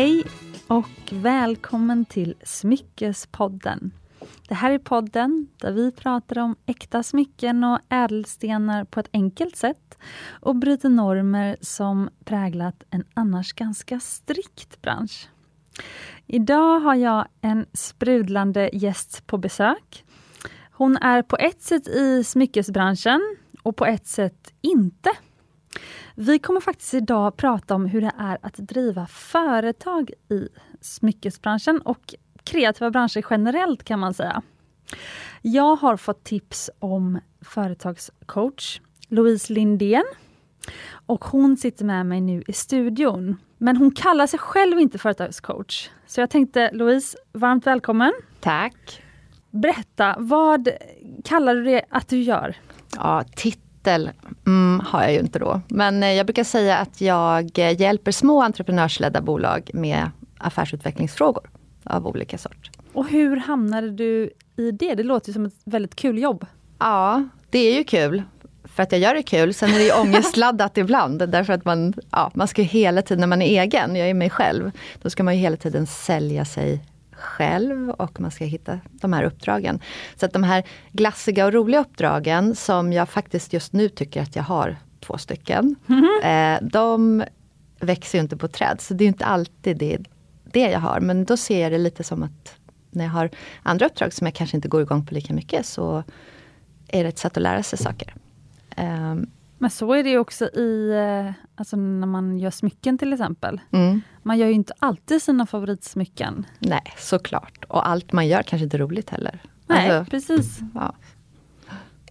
Hej och välkommen till Smyckespodden. Det här är podden där vi pratar om äkta smycken och ädelstenar på ett enkelt sätt och bryter normer som präglat en annars ganska strikt bransch. Idag har jag en sprudlande gäst på besök. Hon är på ett sätt i smyckesbranschen och på ett sätt inte. Vi kommer faktiskt idag prata om hur det är att driva företag i smyckesbranschen och kreativa branscher generellt kan man säga. Jag har fått tips om företagscoach Louise Lindén. Och hon sitter med mig nu i studion. Men hon kallar sig själv inte företagscoach. Så jag tänkte Louise, varmt välkommen. Tack. Berätta, vad kallar du det att du gör? Ja, titel mm, har jag ju inte då. Men eh, jag brukar säga att jag eh, hjälper små entreprenörsledda bolag med affärsutvecklingsfrågor av olika sort. Och hur hamnade du i det? Det låter som ett väldigt kul jobb. Ja, det är ju kul. För att jag gör det kul. Sen är det ju ångestladdat ibland. Därför att man, ja, man ska hela tiden, när man är egen, jag är mig själv, då ska man ju hela tiden sälja sig själv och man ska hitta de här uppdragen. Så att de här glassiga och roliga uppdragen som jag faktiskt just nu tycker att jag har två stycken. Mm -hmm. eh, de växer ju inte på träd, så det är inte alltid det, det jag har. Men då ser jag det lite som att när jag har andra uppdrag som jag kanske inte går igång på lika mycket så är det ett sätt att lära sig saker. Um, men så är det också i, eh, alltså när man gör smycken till exempel. Mm. Man gör ju inte alltid sina favoritsmycken. Nej, såklart. Och allt man gör kanske inte är roligt heller. Nej, alltså, precis. Ja.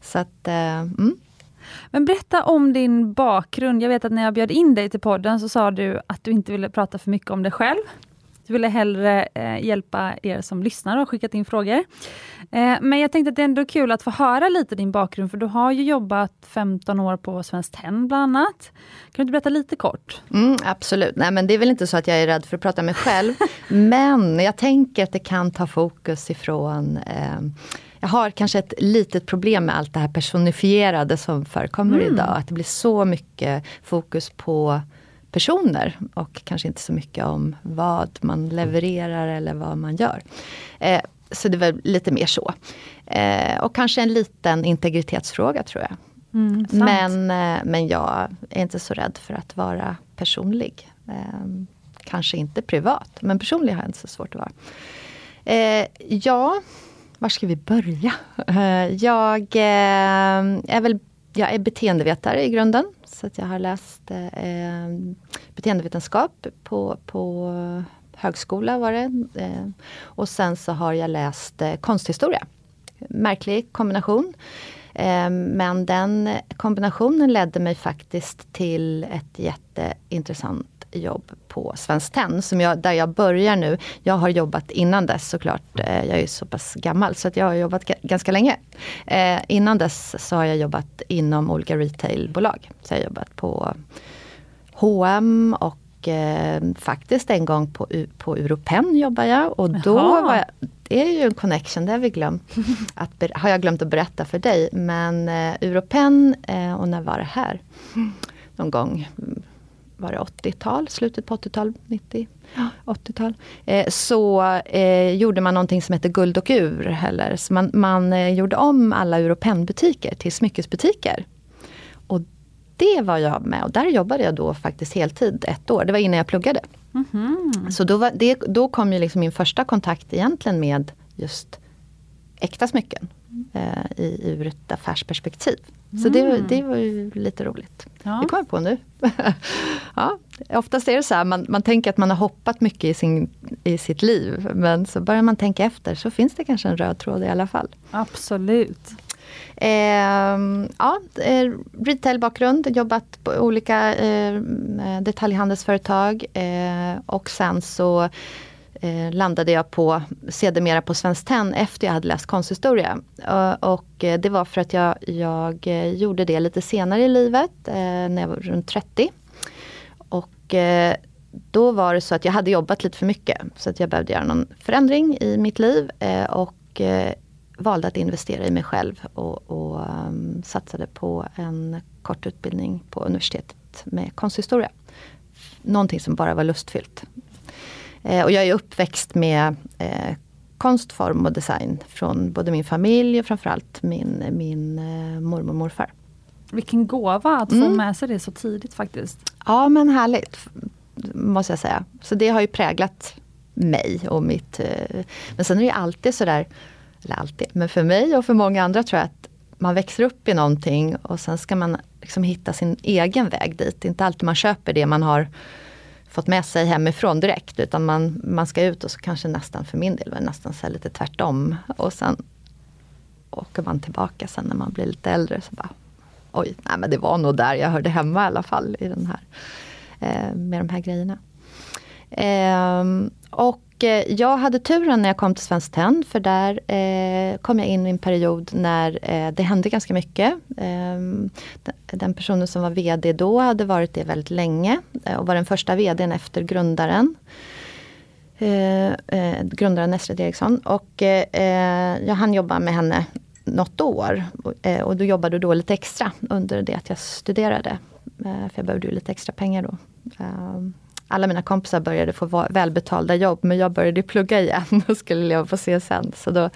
Så att, uh, mm. Men berätta om din bakgrund. Jag vet att när jag bjöd in dig till podden så sa du att du inte ville prata för mycket om dig själv. Du ville hellre eh, hjälpa er som lyssnar och skickat in frågor. Eh, men jag tänkte att det är ändå kul att få höra lite din bakgrund, för du har ju jobbat 15 år på Svenskt Tenn bland annat. Kan du inte berätta lite kort? Mm, absolut, nej men det är väl inte så att jag är rädd för att prata med mig själv. men jag tänker att det kan ta fokus ifrån eh, jag har kanske ett litet problem med allt det här personifierade som förekommer mm. idag. Att det blir så mycket fokus på personer och kanske inte så mycket om vad man levererar eller vad man gör. Eh, så det var lite mer så. Eh, och kanske en liten integritetsfråga tror jag. Mm, men, eh, men jag är inte så rädd för att vara personlig. Eh, kanske inte privat, men personlig har jag inte så svårt att vara. Eh, ja, var ska vi börja? Eh, jag är väl jag är beteendevetare i grunden. Så att jag har läst eh, beteendevetenskap på, på högskola var det. Eh, och sen så har jag läst eh, konsthistoria. Märklig kombination. Eh, men den kombinationen ledde mig faktiskt till ett jätteintressant jobb på Svenskt Tenn, som jag, där jag börjar nu. Jag har jobbat innan dess såklart. Eh, jag är så pass gammal så att jag har jobbat ganska länge. Eh, innan dess så har jag jobbat inom olika retailbolag. Så jag har jobbat på H&M och eh, faktiskt en gång på, på Europen jobbar jag. Och då Jaha. var jag, det är ju en connection, det har vi glömt. Att, har jag glömt att berätta för dig. Men eh, Europen, eh, och när var det här? Någon gång var det 80-tal, slutet på 80-tal, 90, 80-tal. Eh, så eh, gjorde man någonting som heter Guld och ur. Eller, så man, man eh, gjorde om alla Europen-butiker till smyckesbutiker. Och det var jag med och där jobbade jag då faktiskt heltid ett år. Det var innan jag pluggade. Mm -hmm. Så då, var det, då kom ju liksom min första kontakt egentligen med just äkta smycken eh, i, ur ett affärsperspektiv. Mm. Så det, mm. det var ju lite roligt. Ja. Det kom jag på nu. ja, oftast är det så här, man, man tänker att man har hoppat mycket i, sin, i sitt liv. Men så börjar man tänka efter så finns det kanske en röd tråd i alla fall. Absolut. Eh, ja, eh, retailbakgrund, jobbat på olika eh, detaljhandelsföretag eh, och sen så eh, landade jag på sedermera på Svenskt Tenn efter jag hade läst konsthistoria. Eh, och eh, det var för att jag, jag eh, gjorde det lite senare i livet, eh, när jag var runt 30. Och eh, då var det så att jag hade jobbat lite för mycket. Så att jag behövde göra någon förändring i mitt liv. och valde att investera i mig själv och, och um, satsade på en kort utbildning på universitetet med konsthistoria. Någonting som bara var lustfyllt. Eh, och jag är uppväxt med eh, konst, form och design från både min familj och framförallt min, min eh, mormor och morfar. Vilken gåva att mm. få med sig det så tidigt faktiskt. Ja men härligt, måste jag säga. Så det har ju präglat mig och mitt... Eh, men sen är det alltid sådär, eller alltid, men för mig och för många andra tror jag att man växer upp i någonting och sen ska man liksom hitta sin egen väg dit. Det är inte alltid man köper det man har fått med sig hemifrån direkt utan man, man ska ut och så kanske nästan för min del var nästan så lite tvärtom. Och sen åker man tillbaka sen när man blir lite äldre. Så bara, Oj, nej men det var nog där jag hörde hemma i alla fall i den här, eh, med de här grejerna. Eh, och eh, jag hade turen när jag kom till Svenskt Tenn för där eh, kom jag in i en period när eh, det hände ganska mycket. Eh, den personen som var VD då hade varit det väldigt länge eh, och var den första VDn efter grundaren. Eh, eh grundaren Esret Eriksson och eh, eh, jag hann jobba med henne något år. Och då jobbade jag då lite extra under det att jag studerade. För jag behövde ju lite extra pengar då ehm, alla mina kompisar började få välbetalda jobb men jag började plugga igen och skulle leva på CSN. Så då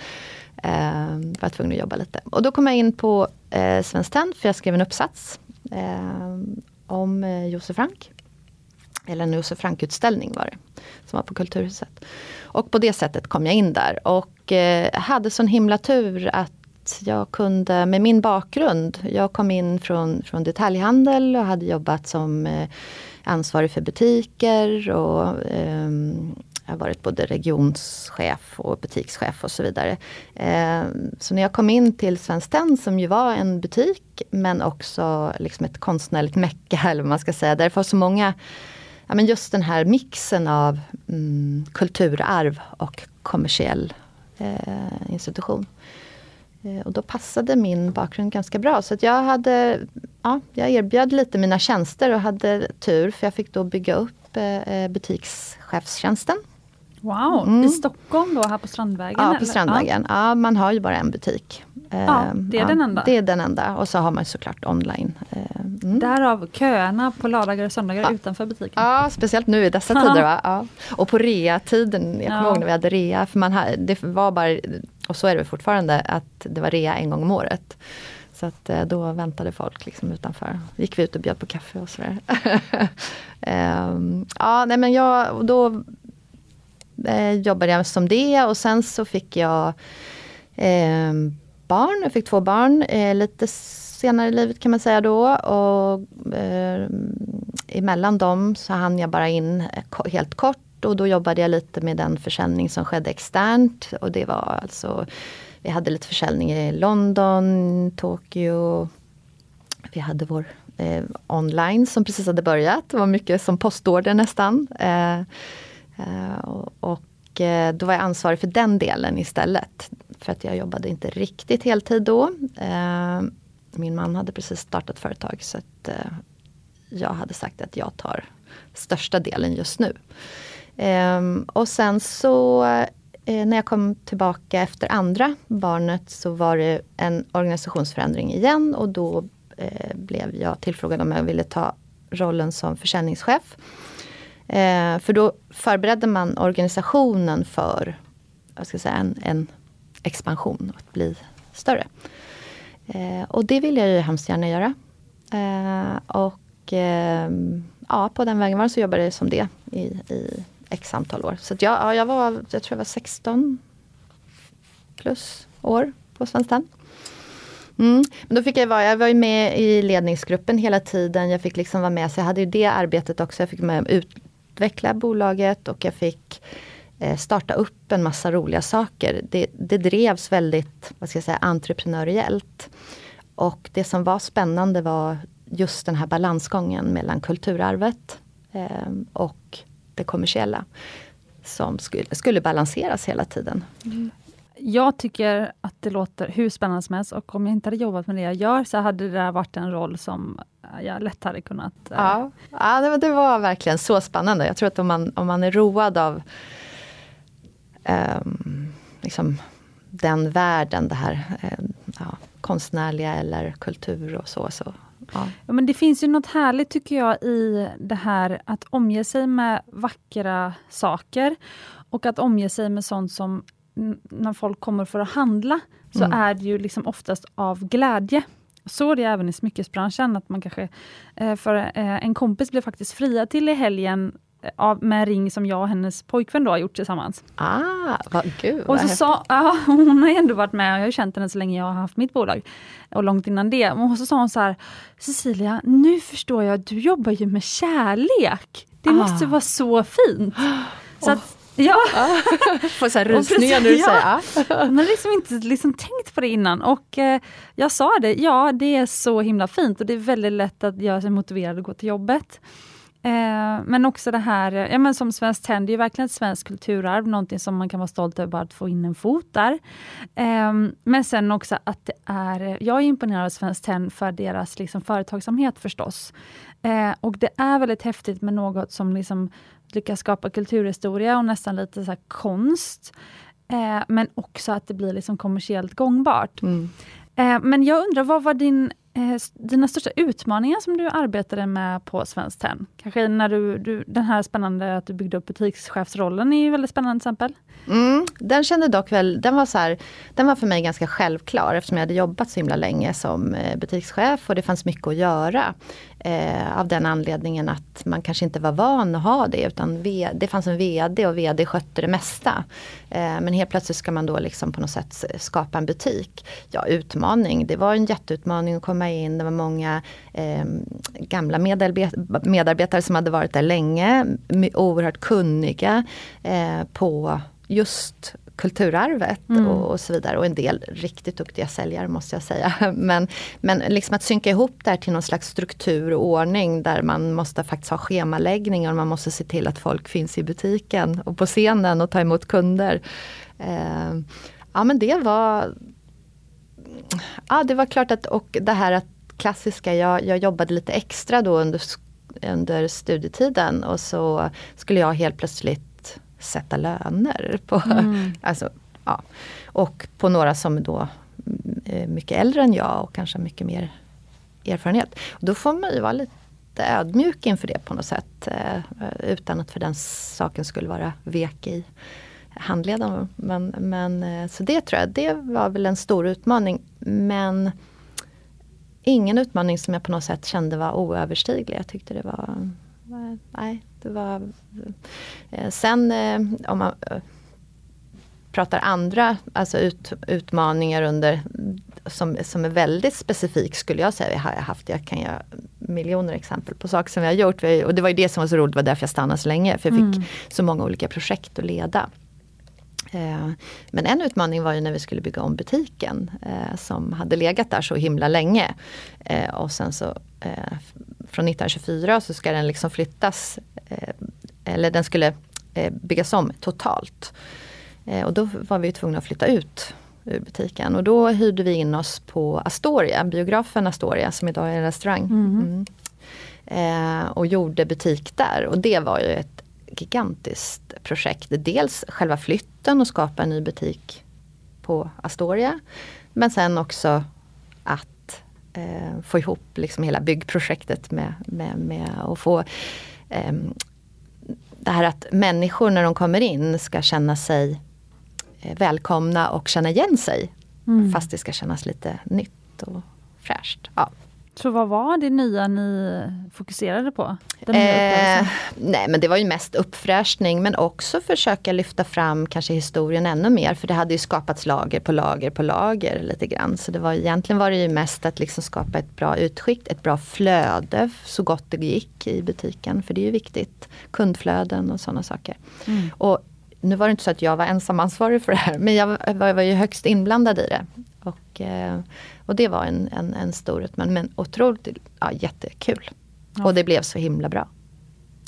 eh, var jag tvungen att jobba lite. Och då kom jag in på eh, Svenskt Tenn för jag skrev en uppsats eh, om eh, Josef Frank. Eller en Josef Frank-utställning var det, som var på Kulturhuset. Och på det sättet kom jag in där och eh, hade sån himla tur att jag kunde, med min bakgrund, jag kom in från, från detaljhandel och hade jobbat som eh, ansvarig för butiker och eh, jag har varit både regionschef och butikschef och så vidare. Eh, så när jag kom in till Svenskt Tenn som ju var en butik men också liksom ett konstnärligt mecka eller vad man ska säga. Där det var så många, ja men just den här mixen av mm, kulturarv och kommersiell eh, institution. Eh, och då passade min bakgrund ganska bra. Så att jag, hade, ja, jag erbjöd lite mina tjänster och hade tur för jag fick då bygga upp eh, butikschefstjänsten. Wow, mm. i Stockholm då, här på Strandvägen? Ja, på Strandvägen. Ja. ja. man har ju bara en butik. Ja, det är ja, den enda? Det är den enda och så har man såklart online. Mm. Därav köerna på lördagar och söndagar ja. utanför butiken? Ja, speciellt nu i dessa tider. Va? Ja. Och på rea-tiden, jag kommer ihåg när vi hade rea, för man det var bara, och så är det fortfarande, att det var rea en gång om året. Så att eh, då väntade folk liksom utanför. gick vi ut och bjöd på kaffe och sådär. um, ja, nej men jag, då eh, jobbade jag som det och sen så fick jag eh, barn. Jag fick två barn eh, lite senare i livet kan man säga då. Och eh, emellan dem så hann jag bara in eh, helt kort och då jobbade jag lite med den försäljning som skedde externt. Och det var alltså, vi hade lite försäljning i London, Tokyo. Vi hade vår eh, online som precis hade börjat. Det var mycket som postorder nästan. Eh, Eh, och eh, då var jag ansvarig för den delen istället. För att jag jobbade inte riktigt heltid då. Eh, min man hade precis startat företag så att eh, jag hade sagt att jag tar största delen just nu. Ehm, och sen så eh, när jag kom tillbaka efter andra barnet så var det en organisationsförändring igen och då eh, blev jag tillfrågad om jag ville ta rollen som försäljningschef. Eh, för då förberedde man organisationen för jag ska säga, en, en expansion, att bli större. Ehm, och det vill jag ju hemskt gärna göra. Ehm, och ja, på den vägen var så jobbade jag som det i, i x antal år. Så jag, ja, jag, var, jag tror jag var 16 plus år på Svenskt Tenn. Mm. Men då fick jag vara, jag var ju med i ledningsgruppen hela tiden. Jag fick liksom vara med, så jag hade ju det arbetet också. Jag fick med utveckla bolaget och jag fick eh, starta upp en massa roliga saker. Det, det drevs väldigt vad ska jag säga, entreprenöriellt. Och det som var spännande var just den här balansgången mellan kulturarvet eh, och det kommersiella. Som skulle, skulle balanseras hela tiden. Mm. Jag tycker att det låter hur spännande som helst och om jag inte hade jobbat med det jag gör så hade det varit en roll som jag lätt hade kunnat... Eh... Ja, ja det, var, det, var verkligen så spännande. Jag tror att om man, om man är road av um, liksom den världen, det här eh, ja, konstnärliga eller kultur och så, så ja. Ja, men det finns ju något härligt tycker jag i det här att omge sig med vackra saker och att omge sig med sånt som när folk kommer för att handla så Mm. är det ju liksom oftast av glädje. Så är det även i smyckesbranschen, att man kanske... eh, För eh, en kompis blev faktiskt friad till i helgen av, med en ring som jag och hennes pojkvän då har gjort tillsammans. Ah, vad, gud Och så sa, ja, hon har ju ändå varit med, jag har känt henne så länge jag har haft mitt bolag. Och långt innan det. Och så sa hon så här, Cecilia, nu förstår jag du jobbar ju med kärlek. Det Ah. måste vara så fint. Så att, ja, Får så här precis, när du ja. säger ah. hon har liksom inte liksom tänkt på det innan. Och eh, jag sa det, ja det är så himla fint och det är väldigt lätt att göra sig motiverad att gå till jobbet. Eh, men också det här, ja, men som Svenskt Tenn, det är ju verkligen ett svenskt kulturarv, någonting som man kan vara stolt över att få in en fot där. Eh, men sen också att det är, jag är imponerad av Svenskt Tenn för deras liksom, företagsamhet förstås. Eh, och det är väldigt häftigt med något som liksom lyckas skapa kulturhistoria och nästan lite så här konst. Eh, men också att det blir liksom kommersiellt gångbart. Mm. Eh, men jag undrar, vad var din, eh, dina största utmaningar som du arbetade med på Svenskt Tenn? Kanske när du, du, den här spännande att du byggde upp butikschefsrollen är ju väldigt spännande exempel. Mm, den kände dock väl, den var, så här, den var för mig ganska självklar eftersom jag hade jobbat så himla länge som eh, butikschef och det fanns mycket att göra. Eh, av den anledningen att man kanske inte var van att ha det utan v, det fanns en VD och VD skötte det mesta. Eh, men helt plötsligt ska man då liksom på något sätt skapa en butik. Ja, utmaning, det var en jätteutmaning att komma in. Det var många eh, gamla medarbet- medarbetare som hade varit där länge, oerhört kunniga eh, på just kulturarvet Mm. och, och så vidare. Och en del riktigt duktiga säljare måste jag säga. Men, men liksom att synka ihop det här till någon slags struktur och ordning där man måste faktiskt ha schemaläggning och man måste se till att folk finns i butiken och på scenen och ta emot kunder. Eh, ja men det var Ja det var klart att, och det här att klassiska, jag, jag jobbade lite extra då under, under studietiden och så skulle jag helt plötsligt sätta löner på, Mm. alltså, ja. Och på några som då är mycket äldre än jag och kanske mycket mer erfarenhet. Då får man ju vara lite ödmjuk inför det på något sätt. Eh, utan att för den saken skulle vara vek i handleden. Men, men, eh, så det tror jag, det var väl en stor utmaning. Men ingen utmaning som jag på något sätt kände var oöverstiglig. Jag tyckte det var, eh, nej, det var eh, Sen eh, om man eh, pratar andra alltså ut, utmaningar under som, som är väldigt specifik skulle jag säga. Jag har haft, jag kan göra miljoner exempel på saker som vi har gjort. Vi- Och det var ju det som var så roligt, det var därför jag stannade så länge. För jag fick Mm. så många olika projekt att leda. Men en utmaning var ju när vi skulle bygga om butiken som hade legat där så himla länge. Och sen så eh, från 1924 så ska den liksom flyttas, eh, eller den skulle eh, byggas om totalt. Och då var vi tvungna att flytta ut ur butiken och då hyrde vi in oss på Astoria, biografen Astoria som idag är en restaurang. Mm. Eh, och gjorde butik där och det var ju ett gigantiskt projekt. Dels själva flytten och skapa en ny butik på Astoria. Men sen också att eh, få ihop liksom hela byggprojektet med, med, med att få ehm, det här att människor när de kommer in ska känna sig eh, välkomna och känna igen sig. Mm. Fast det ska kännas lite nytt och fräscht. Ja. Så vad var det nya ni fokuserade på? Eh, nej men det var ju mest uppfräschning men också försöka lyfta fram kanske historien ännu mer för det hade ju skapats lager på lager på lager lite grann. Så det var egentligen var det ju mest att liksom skapa ett bra utskick, ett bra flöde så gott det gick i butiken. För det är ju viktigt. Kundflöden och sådana saker. Mm. Och nu var det inte så att jag var ensam ansvarig för det här men jag var, jag var ju högst inblandad i det. Och, eh, och det var en, en, en stor utmaning men otroligt ja, jättekul. Ja. Och det blev så himla bra.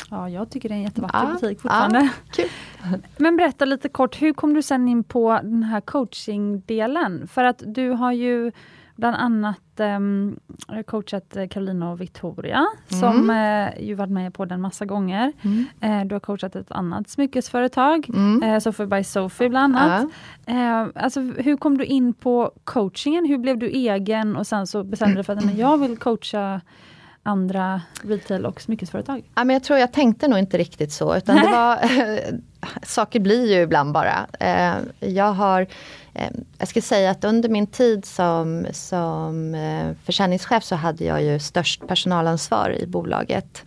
Ja, jag tycker det är en jättevacker Ja, butik fortfarande. ja. Men berätta lite kort, hur kom du sen in på den här coachingdelen? För att du har ju bland annat um, coachat Carolina och Victoria, mm. som uh, ju varit med på den massa gånger. Mm. Uh, du har coachat ett annat smyckesföretag, mm. uh, Sophie by Sophie bland annat. Uh. alltså, hur kom du in på coachingen? Hur blev du egen och sen så bestämde du för att jag vill coacha andra retail och smyckesföretag? Ja, men jag tror jag tänkte nog inte riktigt så, utan det var saker blir ju ibland bara. Eh, jag har, eh, jag ska säga att under min tid som, som eh, försäljningschef så hade jag ju störst personalansvar i bolaget.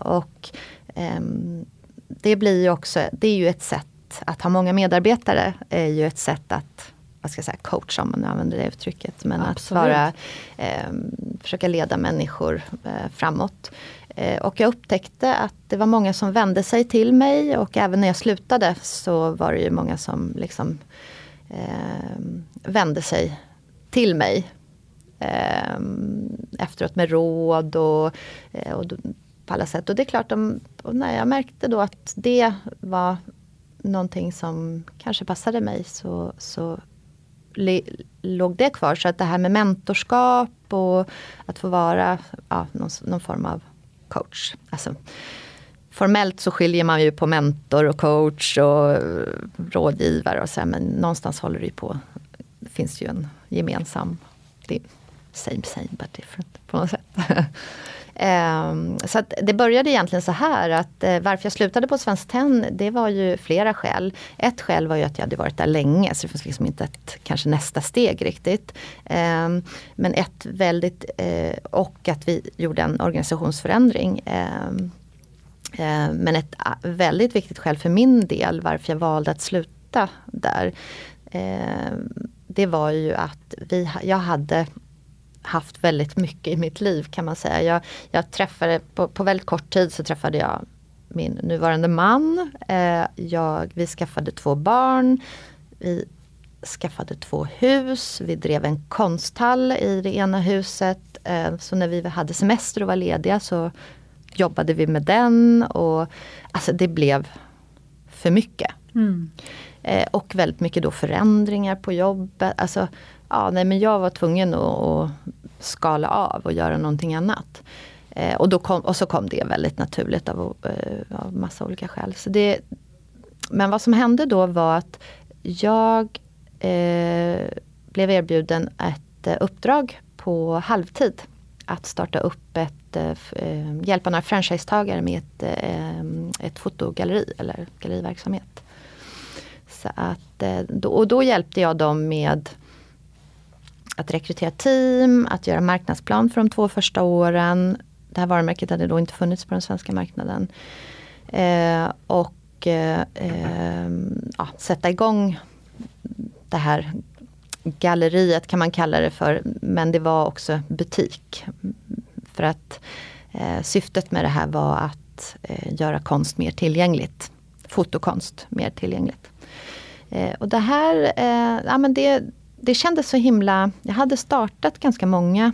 Och ehm, det blir ju också, det är ju ett sätt att ha många medarbetare är ju ett sätt att vad ska jag säga, coacha om man använder det uttrycket. Men Absolut. att vara, eh, försöka leda människor eh, framåt. Eh, och jag upptäckte att det var många som vände sig till mig och även när jag slutade så var det ju många som liksom eh, vände sig till mig. Eh, efteråt med råd och, eh, och, på alla sätt. Och det är klart, de, när jag märkte då att det var någonting som kanske passade mig så, så låg det kvar. Så att det här med mentorskap och att få vara ja, någon, någon form av coach. Alltså, formellt så skiljer man ju på mentor och coach och rådgivare och så men någonstans håller det ju på. Det finns ju en gemensam, det, same same but different på något sätt. um, så det började egentligen så här att uh, varför jag slutade på Svenskt Tenn det var ju flera skäl. Ett skäl var ju att jag hade varit där länge så det fanns liksom inte ett kanske nästa steg riktigt. Um, men ett väldigt, uh, och att vi gjorde en organisationsförändring. Um, Eh, men ett ah, väldigt viktigt skäl för min del varför jag valde att sluta där. Eh, det var ju att vi, jag hade haft väldigt mycket i mitt liv kan man säga. Jag, jag träffade, på, på väldigt kort tid så träffade jag min nuvarande man. Eh, jag, vi skaffade två barn. Vi skaffade två hus. Vi drev en konsthall i det ena huset. Så när vi hade semester och var lediga så jobbade vi med den. Och, alltså det blev för mycket. Mm. Eh, och väldigt mycket då förändringar på jobbet. Alltså, ja, nej, men jag var tvungen att, att skala av och göra någonting annat. Eh, och, då kom, och så kom det väldigt naturligt av, eh, av massa olika skäl. Så det, men vad som hände då var att jag eh, blev erbjuden ett eh, uppdrag på halvtid. Att starta upp ett, Eh, eh, hjälpa några franchisetagare med ett, eh, ett fotogalleri eller galleriverksamhet. Så att, eh, då, och då hjälpte jag dem med att rekrytera team, att göra marknadsplan för de två första åren. Det här varumärket hade då inte funnits på den svenska marknaden. Eh, och eh, eh, ja, sätta igång det här galleriet kan man kalla det för. Men det var också butik. För att eh, syftet med det här var att eh, göra konst mer tillgängligt. Fotokonst mer tillgängligt. Eh, och det här, ja men det det kändes så himla... Jag hade startat ganska många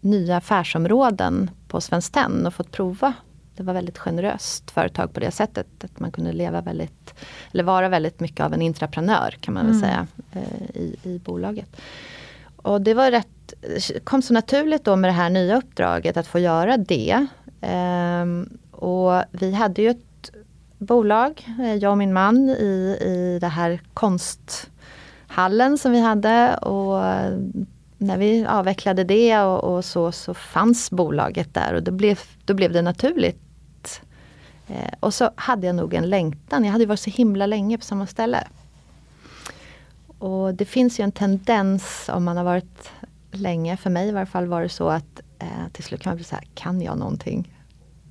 nya affärsområden på Svenskt Tenn och fått prova. Det var väldigt generöst företag på det sättet. Att man kunde leva väldigt, eller vara väldigt mycket av en intraprenör kan man väl mm. säga eh, i, i bolaget. Och det var rätt, kom så naturligt då med det här nya uppdraget att få göra det. Ehm, och vi hade ju ett bolag, eh, jag och min man i, i det här konsthallen som vi hade och eh, när vi avvecklade det och, och så, så fanns bolaget där och då blev, då blev det naturligt. Eh, och så hade jag nog en längtan, jag hade varit så himla länge på samma ställe. Och det finns ju en tendens om man har varit länge, för mig i varje fall var det så att eh, till slut kan man bli så här, kan jag någonting?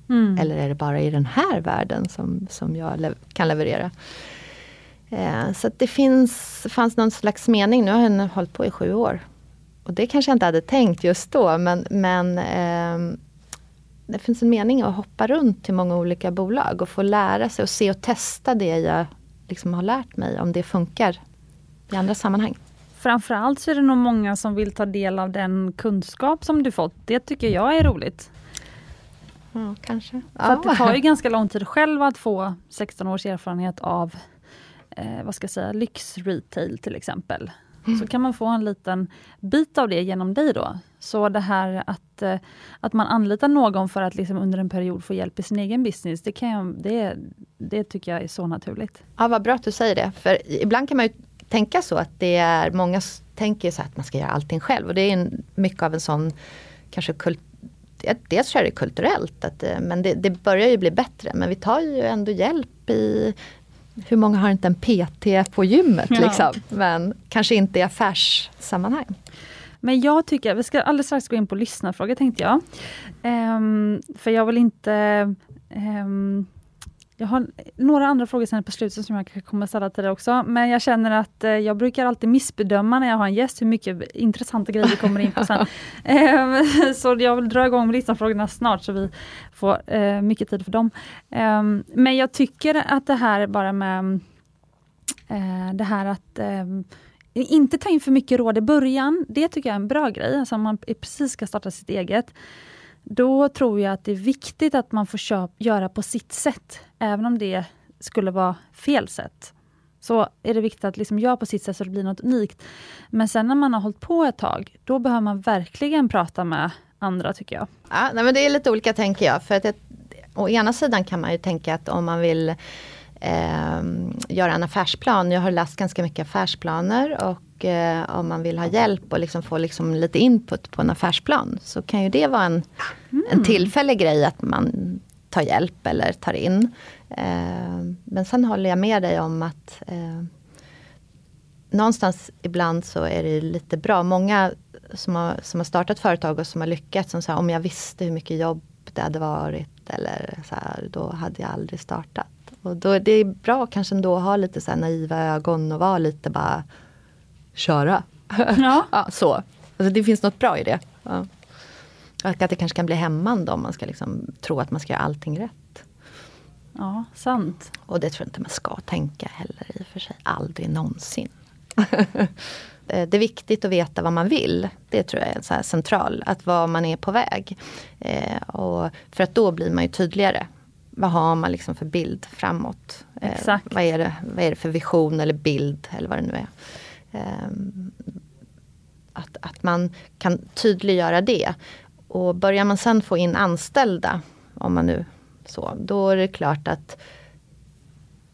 Mm. Eller är det bara i den här världen som, som jag le kan leverera? Eh, så det finns, fanns någon slags mening. Nu har jag hållit på i sju år. Och det kanske jag inte hade tänkt just då men, men eh, det finns en mening att hoppa runt till många olika bolag och få lära sig och se och testa det jag liksom har lärt mig, om det funkar i andra sammanhang. Framförallt så är det nog många som vill ta del av den kunskap som du fått. Det tycker jag är roligt. Ja, kanske. För ja. det tar ju ganska lång tid själv att få 16 års erfarenhet av eh, vad ska jag säga, lyxretail till exempel. mm. så kan man få en liten bit av det genom dig då. Så det här att, eh, att man anlitar någon för att liksom under en period få hjälp i sin egen business, det, kan jag, det, det tycker jag är så naturligt. Ja, vad bra att du säger det. För ibland kan man ju tänka så att det är, många tänker så att man ska göra allting själv och det är en, mycket av en sån kanske kult, dels tror jag det är kulturellt, att, eh, men det, det, börjar ju bli bättre. Men vi tar ju ändå hjälp i hur många har inte en PT på gymmet ja. liksom? Men kanske inte i affärssammanhang. Men jag tycker, vi ska alldeles strax gå in på lyssnarfrågor tänkte jag. Um, för jag vill inte um, jag har några andra frågor sen på slutet som jag kanske kommer ställa till dig också. Men jag känner att eh, jag brukar alltid missbedöma när jag har en gäst hur mycket intressanta grejer vi kommer in på sen. eh, så jag vill dra igång lyssnarfrågorna snart så vi får eh, mycket tid för dem. Eh, men jag tycker att det här bara med eh, det här att ehm, inte ta in för mycket råd i början, det tycker jag är en bra grej. Alltså om man precis ska starta sitt eget då tror jag att det är viktigt att man får köp, göra på sitt sätt, även om det skulle vara fel sätt. Så är det viktigt att liksom göra på sitt sätt så det blir något unikt. Men sen när man har hållit på ett tag, då behöver man verkligen prata med andra tycker jag. Ja, nej, men det är lite olika tänker jag. För att det, å ena sidan kan man ju tänka att om man vill eh, göra en affärsplan. Jag har läst ganska mycket affärsplaner och eh, om man vill ha hjälp och liksom få liksom lite input på en affärsplan så kan ju det vara en, mm. en tillfällig grej att man tar hjälp eller tar in. Eh, men sen håller jag med dig om att eh, någonstans ibland så är det lite bra. Många som har, som har startat företag och som har lyckats, som säger om jag visste hur mycket jobb det hade varit eller så här, då hade jag aldrig startat. Och då, det är bra kanske ändå att ha lite så naiva ögon och vara lite bara köra. Ja. ja så. Alltså det finns något bra i det. Ja. Och att det kanske kan bli hämmande om man ska liksom tro att man ska göra allting rätt. Ja, sant. Och det tror jag inte man ska tänka heller i och för sig. Aldrig någonsin. det är viktigt att veta vad man vill. Det tror jag är så central, att var man är på väg. Eh, och för att då blir man ju tydligare. Vad har man liksom för bild framåt? Eh, vad, är det, vad är det för vision eller bild eller vad det nu är. Ehm, att, att man kan tydliggöra det. Och börjar man sen få in anställda, om man nu så, då är det klart att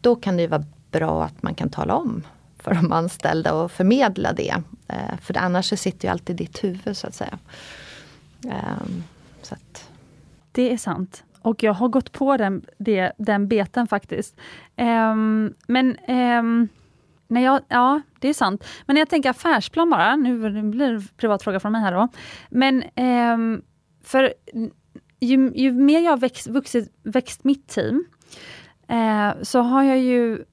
då kan det vara bra att man kan tala om för de anställda och förmedla det. Eh, för annars så sitter ju alltid ditt huvud så att säga. Ehm, så att. Det är sant. Och jag har gått på den, det, den beten faktiskt. Ehm, men när jag, ja, det är sant. Men när jag tänker affärsplan bara, nu blir det en privat fråga från mig här då. Men um, för ju, ju, mer jag har växt, vuxit, växt mitt team, uh, så har jag ju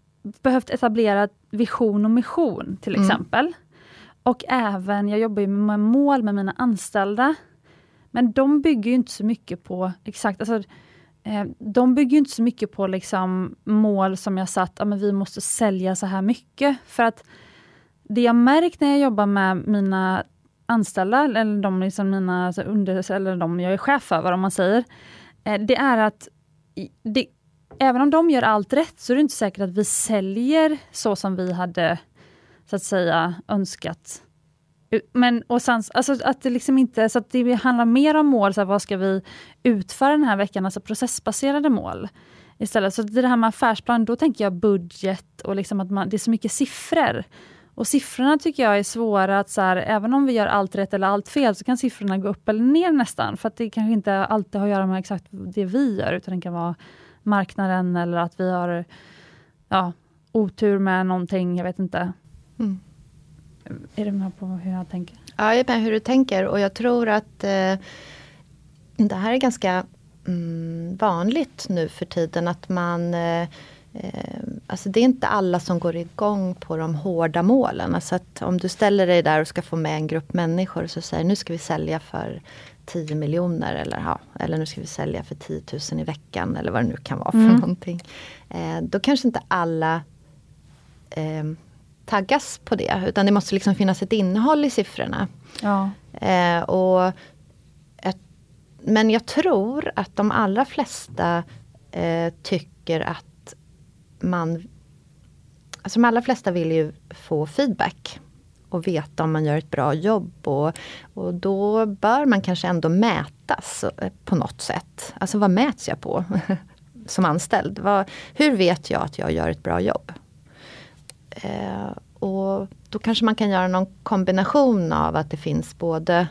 behövt etablera vision och mission till mm. exempel. Och även, jag jobbar ju med mål med mina anställda. Men de bygger ju inte så mycket på exakt, alltså, eh, Eh, de bygger inte så mycket på liksom mål som jag satt, ah, men vi måste sälja så här mycket. För att det jag märkt när jag jobbar med mina anställda, eller de, liksom mina alltså under, eller de jag är chef över, om man säger, eh, det är att det, även om de gör allt rätt, så är det inte säkert att vi säljer så som vi hade så att säga önskat. Men och sen, alltså att det liksom inte, så att det handlar mer om mål, så här, vad ska vi utföra den här veckan, alltså processbaserade mål. Istället, så det här med affärsplan, då tänker jag budget och liksom att man, det är så mycket siffror. Och siffrorna tycker jag är svåra att, så här, även om vi gör allt rätt eller allt fel, så kan siffrorna gå upp eller ner nästan. För att det kanske inte alltid har att göra med exakt det vi gör, utan det kan vara marknaden eller att vi har ja, otur med någonting, jag vet inte. Mm. Är du med på hur jag tänker? Ja, jag är med hur du tänker och jag tror att eh, det här är ganska mm, vanligt nu för tiden att man eh, eh, Alltså det är inte alla som går igång på de hårda målen. Alltså att om du ställer dig där och ska få med en grupp människor och så säger nu ska vi sälja för 10 miljoner eller, ja, eller nu ska vi sälja för 10 000 i veckan eller vad det nu kan vara för mm. någonting. Eh, då kanske inte alla eh, taggas på det utan det måste liksom finnas ett innehåll i siffrorna. Ja. Eh, och ett, men jag tror att de allra flesta eh, tycker att man Alltså de allra flesta vill ju få feedback. och veta om man gör ett bra jobb. Och, och då bör man kanske ändå mätas på något sätt. Alltså vad mäts jag på som anställd? Vad, hur vet jag att jag gör ett bra jobb? Eh, och då kanske man kan göra någon kombination av att det finns både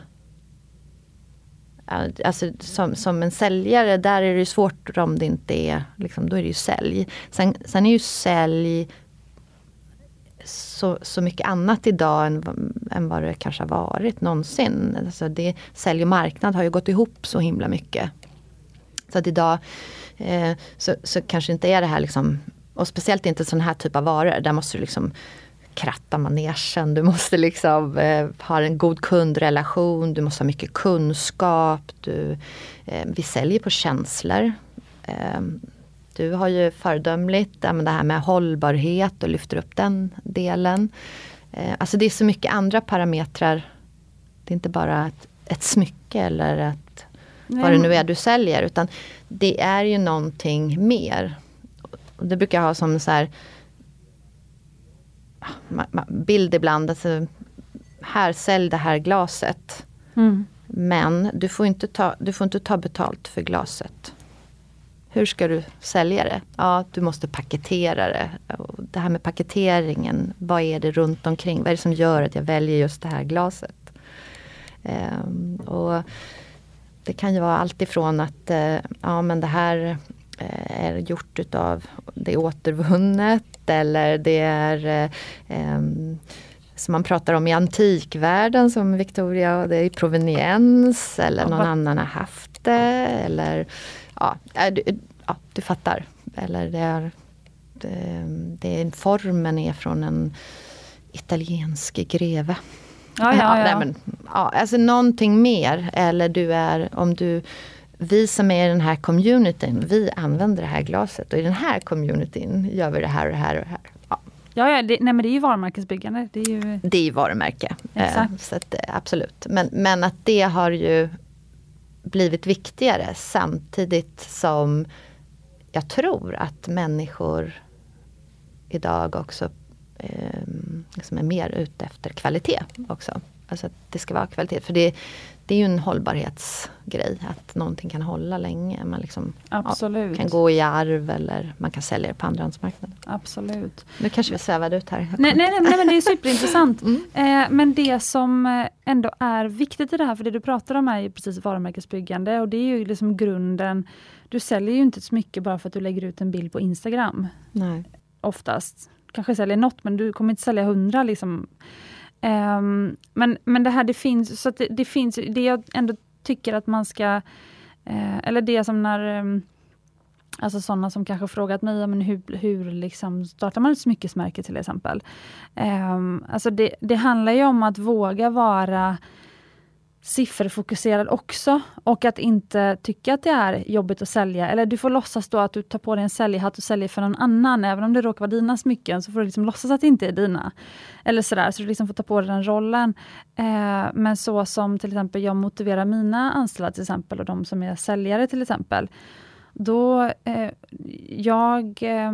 Alltså som, som en säljare, där är det svårt om det inte är, liksom, då är det ju sälj. Sen, sen är ju sälj så, så mycket annat idag än, än vad det kanske har varit någonsin. Alltså det, sälj och marknad har ju gått ihop så himla mycket. Så att idag eh, så, så kanske inte är det här liksom, och speciellt inte sån här typ av varor, där måste du liksom kratta manegen, du måste liksom eh, ha en god kundrelation, du måste ha mycket kunskap. Du, eh, vi säljer på känslor. Eh, du har ju föredömligt det här med hållbarhet och lyfter upp den delen. Eh, alltså det är så mycket andra parametrar. Det är inte bara ett, ett smycke eller ett, vad det nu är du säljer utan det är ju någonting mer. Det brukar jag ha som så här bild ibland. Alltså, här, sälj det här glaset. Mm. Men du får, inte ta, du får inte ta betalt för glaset. Hur ska du sälja det? Ja, du måste paketera det. Det här med paketeringen, vad är det runt omkring? Vad är det som gör att jag väljer just det här glaset? Um, och det kan ju vara allt ifrån att uh, ja, men det här är gjort utav, det är återvunnet eller det är um, som man pratar om i antikvärlden som Victoria, det är proveniens eller någon annan har haft det. Eller ja, du, ja, du fattar. Eller det är, det, det är, formen är från en italiensk greve. Ja, ja, ja. Nej, men, ja, alltså någonting mer. Eller du är, om du vi som är i den här communityn, vi använder det här glaset och i den här communityn gör vi det här och det här och det här. Ja, ja, ja det, nej, men det är ju varumärkesbyggande. Det är ju, det är ju varumärke. Eh, så att, eh, absolut. Men, men att det har ju blivit viktigare samtidigt som jag tror att människor idag också eh, liksom är mer ute efter kvalitet också. Alltså att det ska vara kvalitet. För det, det är ju en hållbarhetsgrej, att någonting kan hålla länge. Man liksom, Absolut. Ja, kan gå i arv eller man kan sälja det på andrahandsmarknaden. Absolut. Nu kanske vi svävade ut här. Nej, nej, nej, men det är superintressant. Mm. Eh, men det som eh, ändå är viktigt i det här, för det du pratar om är ju precis varumärkesbyggande och det är ju liksom grunden. Du säljer ju inte så mycket bara för att du lägger ut en bild på Instagram. Nej. Oftast. Kanske säljer något men du kommer inte sälja hundra liksom. Um, men, men det här det finns, så det, det, finns, det jag ändå tycker att man ska, uh, eller det som när um, Alltså sådana som kanske frågat mig, men hur, hur liksom startar man ett smyckesmärke till exempel? Um, alltså det, det handlar ju om att våga vara sifferfokuserad också och att inte tycka att det är jobbigt att sälja. Eller du får låtsas då att du tar på dig en säljhatt och säljer för någon annan. Även om det råkar vara dina smycken så får du liksom låtsas att det inte är dina. Eller sådär, så du liksom får ta på dig den rollen. Eh, men så som till exempel jag motiverar mina anställda till exempel och de som är säljare till exempel. Då, eh, jag eh,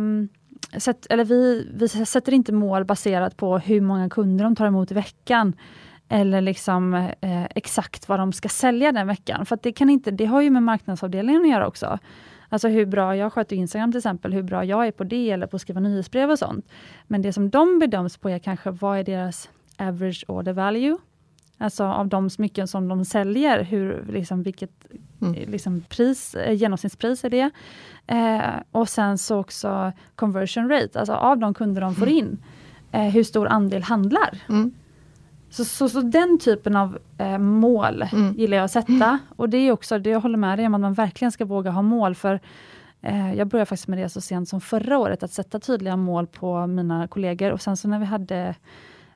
Sätt, eller vi, vi sätter inte mål baserat på hur många kunder de tar emot i veckan eller liksom eh, exakt vad de ska sälja den veckan. För det, kan inte, det har ju med marknadsavdelningen att göra också. Alltså hur bra jag sköter Instagram till exempel, hur bra jag är på det eller på att skriva nyhetsbrev och sånt. Men det som de bedöms på är kanske vad är deras average order value? Alltså av de smycken som de säljer, hur, liksom, vilket mm. liksom, pris, eh, genomsnittspris är det? Eh, och sen så också conversion rate, alltså av de kunder de får mm. in, eh, hur stor andel handlar? Mm. Så, så, så, den typen av eh, mål mm. gillar jag att sätta. Och det är också det jag håller med dig om, att man verkligen ska våga ha mål. För eh, Jag började faktiskt med det så sent som förra året, att sätta tydliga mål på mina kollegor. Och sen så när vi hade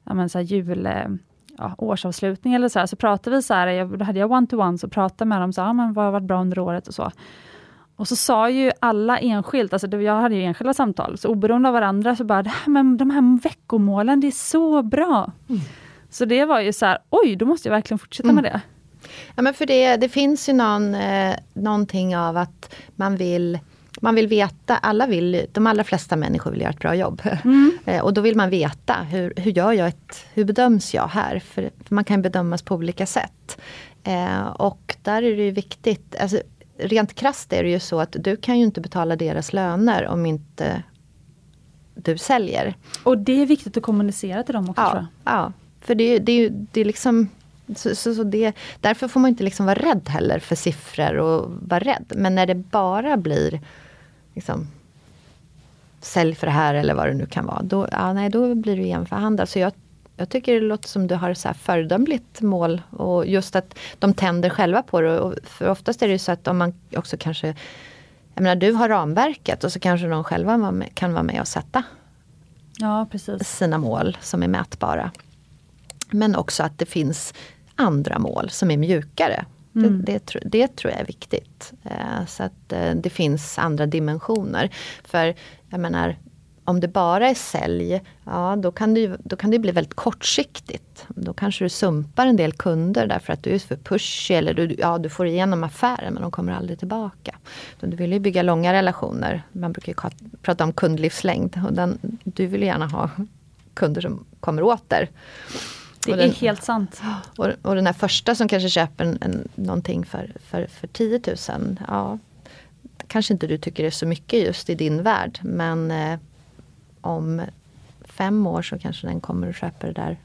ja, men, så här, jul, eh, ja, årsavslutning eller så här, så pratade vi så här, jag, då hade jag one-to-one, så pratade med dem, så, ja, men, vad har varit bra under året och så. Och så sa ju alla enskilt, alltså jag hade ju enskilda samtal, så oberoende av varandra så bara, men de här veckomålen, det är så bra. Mm. Så det var ju så här, oj, då måste jag verkligen fortsätta mm. med det. Ja men för det, det finns ju någon, eh, någonting av att man vill man vill veta, alla vill, de allra flesta människor vill göra ett bra jobb. Mm. och då vill man veta, hur, hur gör jag ett, hur bedöms jag här? För, för man kan bedömas på olika sätt. Eh, och där är det ju viktigt, alltså, rent krasst är det ju så att du kan ju inte betala deras löner om inte du säljer. Och det är viktigt att kommunicera till dem också ja. Ja, för det, det, det är liksom så, så, så, det, därför får man inte liksom vara rädd heller för siffror och vara rädd. Men när det bara blir liksom, sälj för det här eller vad det nu kan vara. Då, ja, nej, då blir det igen Så jag, jag tycker det låter som du har så här föredömligt mål. Och just att de tänder själva på det. Och för oftast är det så att om man också kanske Jag menar du har ramverket och så kanske de själva kan vara med och sätta ja, sina mål som är mätbara. Men också att det finns andra mål som är mjukare. Mm. Det, det, det, tror jag är viktigt. Eh, så att eh, det finns andra dimensioner. För jag menar, om det bara är sälj, ja då kan, det, då kan det bli väldigt kortsiktigt. Då kanske du sumpar en del kunder därför att du är för pushy eller du, ja, du får igenom affären men de kommer aldrig tillbaka. Så du vill ju bygga långa relationer. Man brukar ju prata om kundlivslängd och den, du vill gärna ha kunder som kommer åter. Det den, är helt sant. Och, och den här första som kanske köper en, en, någonting för, för, för 10 000. Ja, kanske inte du tycker är så mycket just i din värld. Men eh, om fem år så kanske den kommer och köper det där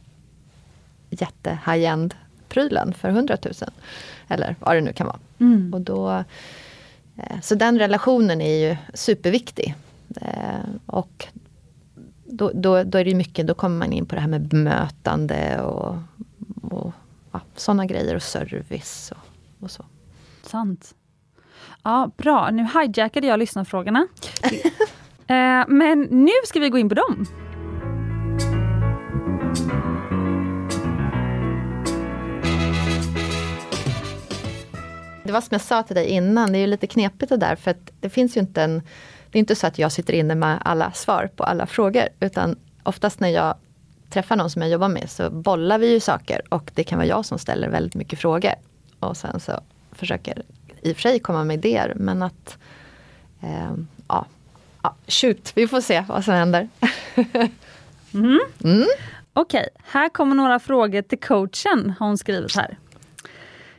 jätte high-end prylen för 100 000. Eller vad det nu kan vara. Mm. Och då, eh, så den relationen är ju superviktig. Eh, och då, då, då, är det mycket, då kommer man in på det här med bemötande och, och ja, sådana grejer och service och, och, så. Sant. Ja, bra. Nu hijackade jag lyssnarfrågorna. eh, men nu ska vi gå in på dem. Det var som jag sa till dig innan, det är ju lite knepigt det där för att det finns ju inte en det är inte så att jag sitter inne med alla svar på alla frågor. Utan oftast när jag träffar någon som jag jobbar med så bollar vi ju saker och det kan vara jag som ställer väldigt mycket frågor. Och sen så försöker i och för sig komma med idéer men att eh, ja, ja, shoot, vi får se vad som händer. mm. Mm. Okej, okay, här kommer några frågor till coachen har hon skrivit här.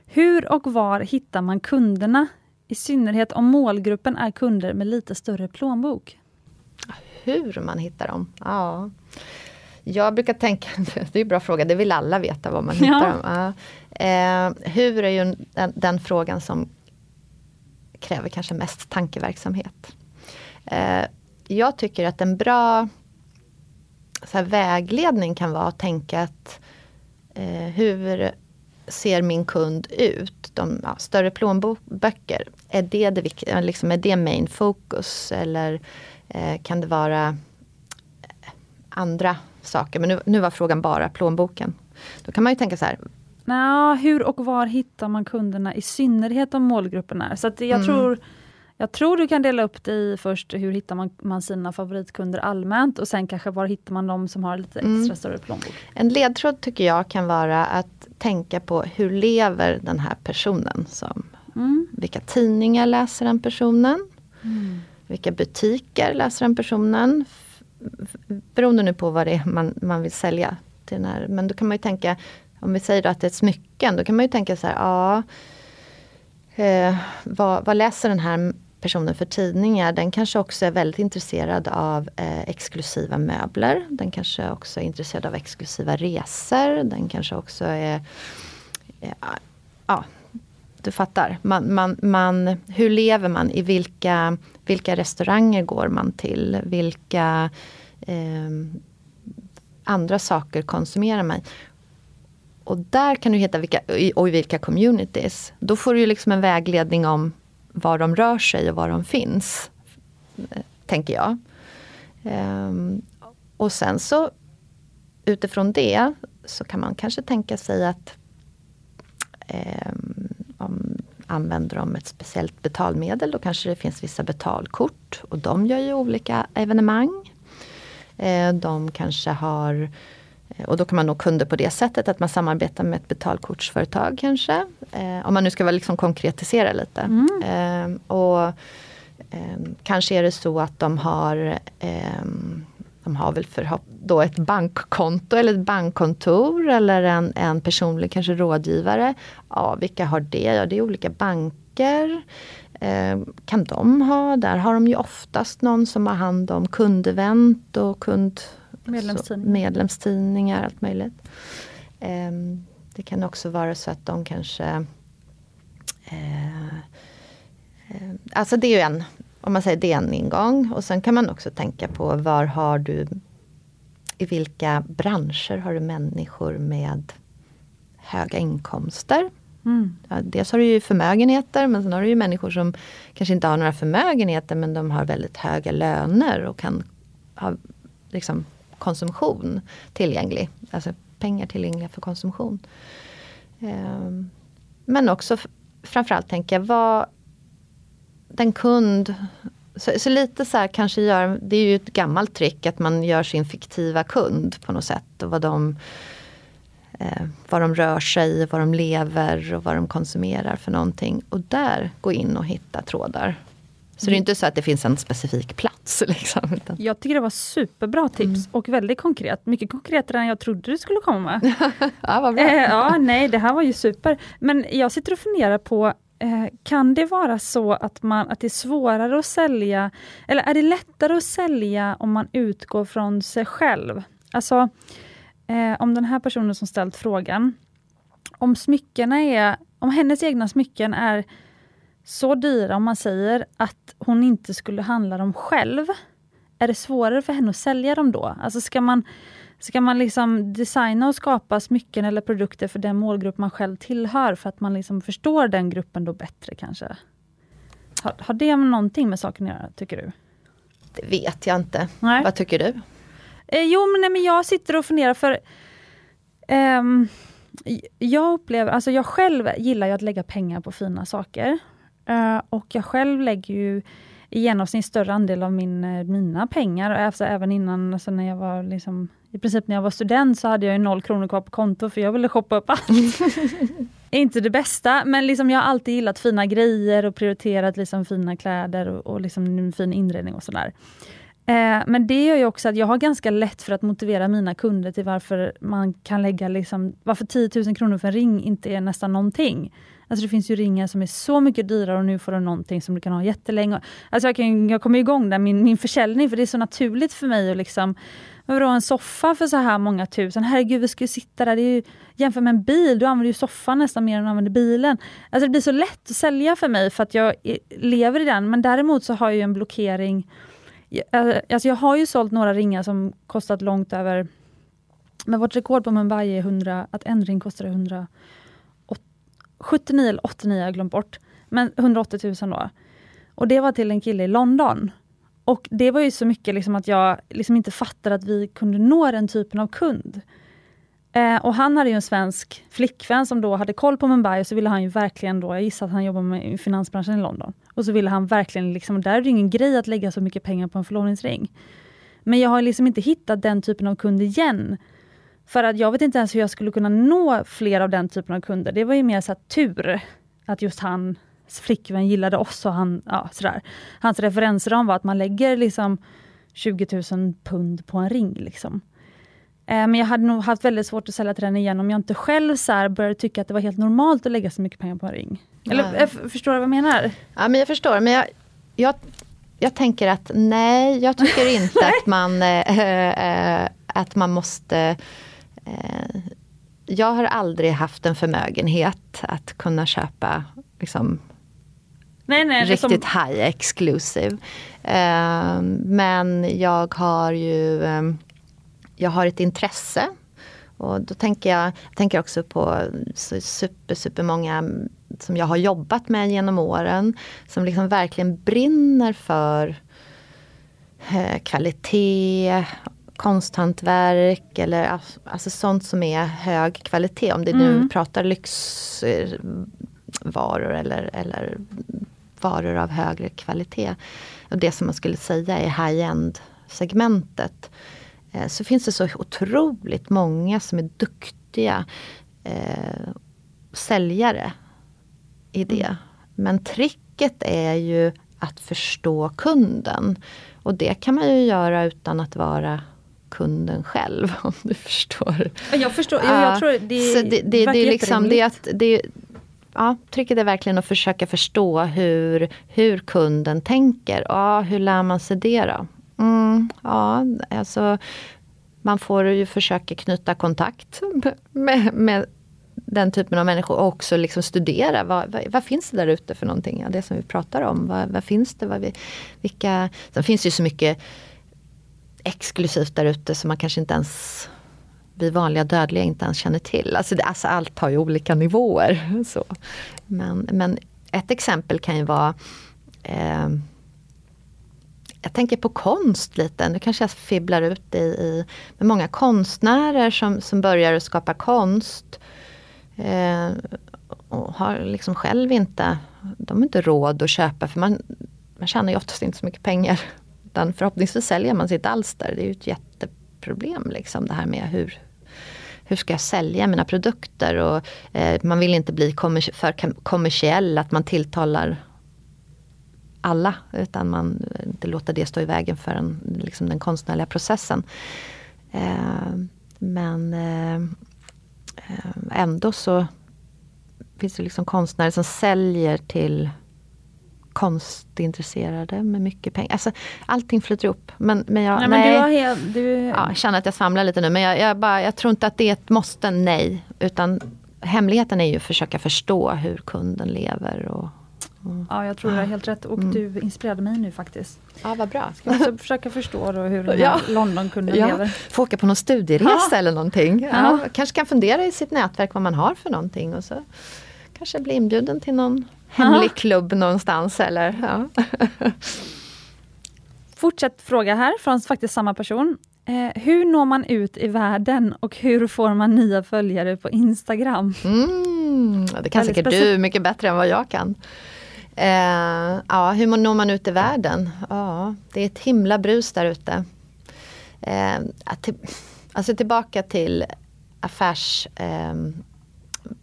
Hur och var hittar man kunderna i synnerhet om målgruppen är kunder med lite större plånbok. Hur man hittar dem? Ja. Jag brukar tänka, det är en bra fråga, det vill alla veta var man hittar ja. dem. Ja. Eh, hur är ju den, den, frågan som kräver kanske mest tankeverksamhet. Eh, jag tycker att en bra så vägledning kan vara att tänka att eh, hur ser min kund ut? De, ja, större plånböcker, är det, det, liksom, är det main focus? Eller eh, kan det vara eh, andra saker? Men nu, nu var frågan bara plånboken. Då kan man ju tänka så här. Nå, hur och var hittar man kunderna i synnerhet om målgruppen är? Så jag mm. tror jag tror du kan dela upp det i först hur hittar man, man sina favoritkunder allmänt och sen kanske var hittar man de som har lite extra mm. större plånbok. En ledtråd tycker jag kan vara att tänka på hur lever den här personen. Som, mm. Vilka tidningar läser den personen? Mm. Vilka butiker läser den personen? Beroende nu på vad det är man, man vill sälja. Till den här. Men då kan man ju tänka, om vi säger att det är smycken, då kan man ju tänka så här, ja eh, vad, vad läser den här personen för tidningar, den kanske också är väldigt intresserad av eh, exklusiva möbler. Den kanske också är intresserad av exklusiva resor. Den kanske också är... Eh, ja, ja, du fattar. Man, man, man, hur lever man? I vilka, vilka restauranger går man till? Vilka eh, andra saker konsumerar man? Och där kan du hitta vilka, och i vilka communities. Då får du liksom en vägledning om var de rör sig och var de finns. Tänker jag. Ehm, och sen så utifrån det så kan man kanske tänka sig att ehm, om använder de ett speciellt betalmedel då kanske det finns vissa betalkort och de gör ju olika evenemang. Ehm, de kanske har Eh, och då kan man nå kunder på det sättet att man samarbetar med ett betalkortsföretag kanske. Eh, om man nu ska vara liksom konkretisera lite. Mm. Eh, och Eh, kanske är det så att de har eh, de har väl för, då ett bankkonto eller ett bankkontor eller en, en personlig kanske rådgivare. Ja, vilka har det? Ja, det är olika banker. Eh, kan de ha? Där har de ju oftast någon som har hand om kundevent och kund, medlemstidningar. medlemstidningar allt möjligt. Eh, det kan också vara så att de kanske eh, eh Alltså det är ju en, om man säger det är en ingång. Och sen kan man också tänka på var har du i vilka branscher har du människor med höga inkomster? Mm. Ja, dels har du ju förmögenheter men sen har du ju människor som kanske inte har några förmögenheter men de har väldigt höga löner och kan ha liksom, konsumtion tillgänglig. Alltså pengar tillgängliga för konsumtion. Ehm, men också framförallt tänka vad den kund så, så, lite så här kanske gör, det är ju ett gammalt trick att man gör sin fiktiva kund på något sätt. Och vad de, eh, vad de rör sig, vad de lever och vad de konsumerar för någonting. Och där gå in och hitta trådar. Så mm. det är inte så att det finns en specifik plats. Liksom. Jag tycker det var superbra tips mm. och väldigt konkret. Mycket konkretare än jag trodde du skulle komma med. ja, vad bra. Eh, ja, nej, det här var ju super. Men jag sitter och funderar på Eh, kan det vara så att, man, att det är svårare att sälja, eller är det lättare att sälja om man utgår från sig själv? Alltså, eh, om den här personen som ställt frågan, om smyckena är, om hennes egna smycken är så dyra, om man säger att hon inte skulle handla dem själv, är det svårare för henne att sälja dem då? Alltså ska man Ska man liksom designa och skapa smycken eller produkter för den målgrupp man själv tillhör, för att man liksom förstår den gruppen då bättre kanske? Har, har det någonting med saken att göra, tycker du? Det vet jag inte. Nej. Vad tycker du? Eh, jo, men, nej, men jag sitter och funderar för ehm, jag upplever, alltså jag själv gillar ju att lägga pengar på fina saker. Uh, och jag själv lägger ju i genomsnitt större andel av min, eh, mina pengar. Alltså även innan, alltså när jag var liksom, i princip när jag var student så hade jag noll kronor kvar på konto för jag ville shoppa upp allt. inte det bästa, men liksom jag har alltid gillat fina grejer och prioriterat liksom fina kläder och, och liksom fin inredning och sådär. Eh, men det gör ju också att jag har ganska lätt för att motivera mina kunder till varför man kan lägga liksom, varför 10 000 kronor för en ring inte är nästan någonting. Alltså det finns ju ringar som är så mycket dyrare och nu får du någonting som du kan ha jättelänge. Alltså jag, kan, jag kommer igång där min, min försäljning för det är så naturligt för mig att liksom Vadå en soffa för så här många tusen? Herregud, vi ska ju sitta där. Det är ju, jämför med en bil, du använder ju soffan nästan mer än du använder bilen. Alltså det blir så lätt att sälja för mig för att jag lever i den. Men däremot så har jag en blockering. Eh, alltså jag har ju sålt några ringar som kostat långt över men vårt rekord på Mumbai är 100, att en ring kostar 100 79 eller 89, jag har glömt bort. Men 180 000 då. Och det var till en kille i London. Och det var ju så mycket liksom att jag liksom inte fattade att vi kunde nå den typen av kund. Eh, och han hade ju en svensk flickvän som då hade koll på Mumbai och så ville han ju verkligen då, jag gissar att han jobbar med i finansbranschen i London. Och så ville han verkligen, liksom, där är det ingen grej att lägga så mycket pengar på en förlovningsring. Men jag har liksom inte hittat den typen av kund igen för att jag vet inte ens hur jag skulle kunna nå fler av den typen av kunder. Det var ju mer så här, tur att just hans flickvän gillade oss och han, ja, sådär. Hans referensram var att man lägger liksom 20 000 pund på en ring. Liksom. Eh, men jag hade nog haft väldigt svårt att sälja till den igen om jag inte själv så började tycka att det var helt normalt att lägga så mycket pengar på en ring. Eller nej. Eh, förstår du vad jag menar? Ja, men jag förstår. Men jag, jag, jag tänker att nej, jag tycker inte att man, äh, äh, att man måste jag har aldrig haft en förmögenhet att kunna köpa liksom, nej, nej, riktigt som... high exclusive. Eh, men jag har ju eh, jag har ett intresse. Och då tänker jag, jag tänker också på super, super många som jag har jobbat med genom åren. Som liksom verkligen brinner för kvalitet konsthantverk eller alltså sånt som är hög kvalitet. Om det mm. nu pratar lyxvaror eller, eller varor av högre kvalitet. Och det som man skulle säga är high-end segmentet. Eh, så finns det så otroligt många som är duktiga eh, säljare i det. Mm. Men tricket är ju att förstå kunden. Och det kan man ju göra utan att vara kunden själv om du förstår. Jag förstår, jag, jag tror det, så det, det, det är liksom det att det, ja, tricket är verkligen att försöka förstå hur, hur kunden tänker. Ja, hur lär man sig det då? Mm, ja, alltså man får ju försöka knyta kontakt med, med den typen av människor och också liksom studera vad, vad, vad finns det där ute för någonting? Ja, det som vi pratar om. Vad, vad finns det? Vad vi, vilka, sen finns ju så mycket exklusivt där ute som man kanske inte ens vi vanliga dödliga inte ens känner till. Alltså, det, alltså allt har ju olika nivåer. Så. Men, men ett exempel kan ju vara eh, jag tänker på konst lite, nu kanske jag fibblar ut i, i med många konstnärer som, som börjar skapa konst. Eh, och har liksom själv inte, de har inte råd att köpa för man, man tjänar ju oftast inte så mycket pengar. Utan förhoppningsvis säljer man sitt alster, det är ju ett jätteproblem liksom det här med hur, hur ska jag sälja mina produkter? Och, eh, man vill inte bli kommer för kommersiell, att man tilltalar alla. Utan man inte låter det stå i vägen för en, liksom den konstnärliga processen. Eh, men eh, eh ändå så finns det liksom konstnärer som säljer till konstintresserade med mycket pengar. Alltså, allting flyter ihop. Men, men jag, nej, men nej. Du helt, du... Ja, jag känner att jag svamlar lite nu men jag, jag, bara, jag tror inte att det är ett måste, nej. Utan hemligheten är ju att försöka förstå hur kunden lever. Och, och ja, jag tror du har helt rätt och mm. du inspirerade mig nu faktiskt. Ja, vad bra. Ska också försöka förstå då hur den ja. Londonkunden ja. lever. Få åka på någon studieresa ja. eller någonting. Ja. Kanske kan fundera i sitt nätverk vad man har för någonting. Och så kanske bli inbjuden till någon hemlig klubb någonstans. Eller, ja. Fortsätt fråga här från faktiskt samma person. Eh, hur når man ut i världen och hur får man nya följare på Instagram? Mm, det kan säkert du mycket bättre än vad jag kan. Eh, ja, hur når man ut i världen? Ja, det är ett himla brus där ute. Eh, alltså tillbaka till affärsmannaskap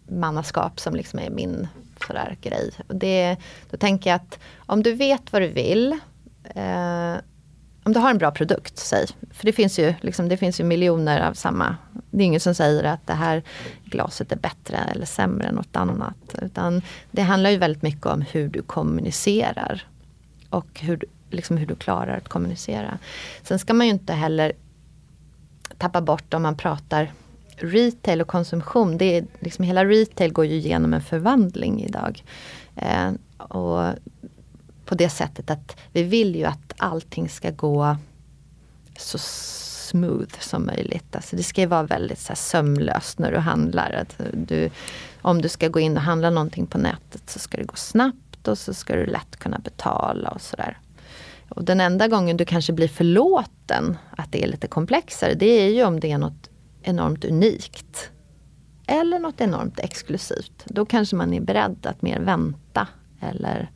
mannaskap som liksom är min sådär grej. Det, då tänker jag att om du vet vad du vill eh, om du har en bra produkt, säg. För det finns, ju, liksom, det finns ju miljoner av samma. Det är ingen som säger att det här glaset är bättre eller sämre än något annat. Utan det handlar ju väldigt mycket om hur du kommunicerar. Och hur, liksom hur du klarar att kommunicera. Sen ska man ju inte heller tappa bort om man pratar retail och konsumtion, det är liksom hela retail går ju igenom en förvandling idag. Eh, och på det sättet att vi vill ju att allting ska gå så smooth som möjligt. Alltså det ska ju vara väldigt så här sömlöst när du handlar. Att du, om du ska gå in och handla någonting på nätet så ska det gå snabbt och så ska du lätt kunna betala och sådär. Och den enda gången du kanske blir förlåten att det är lite komplexare, det är ju om det är något enormt unikt. Eller något enormt exklusivt. Då kanske man är beredd att mer vänta. Eller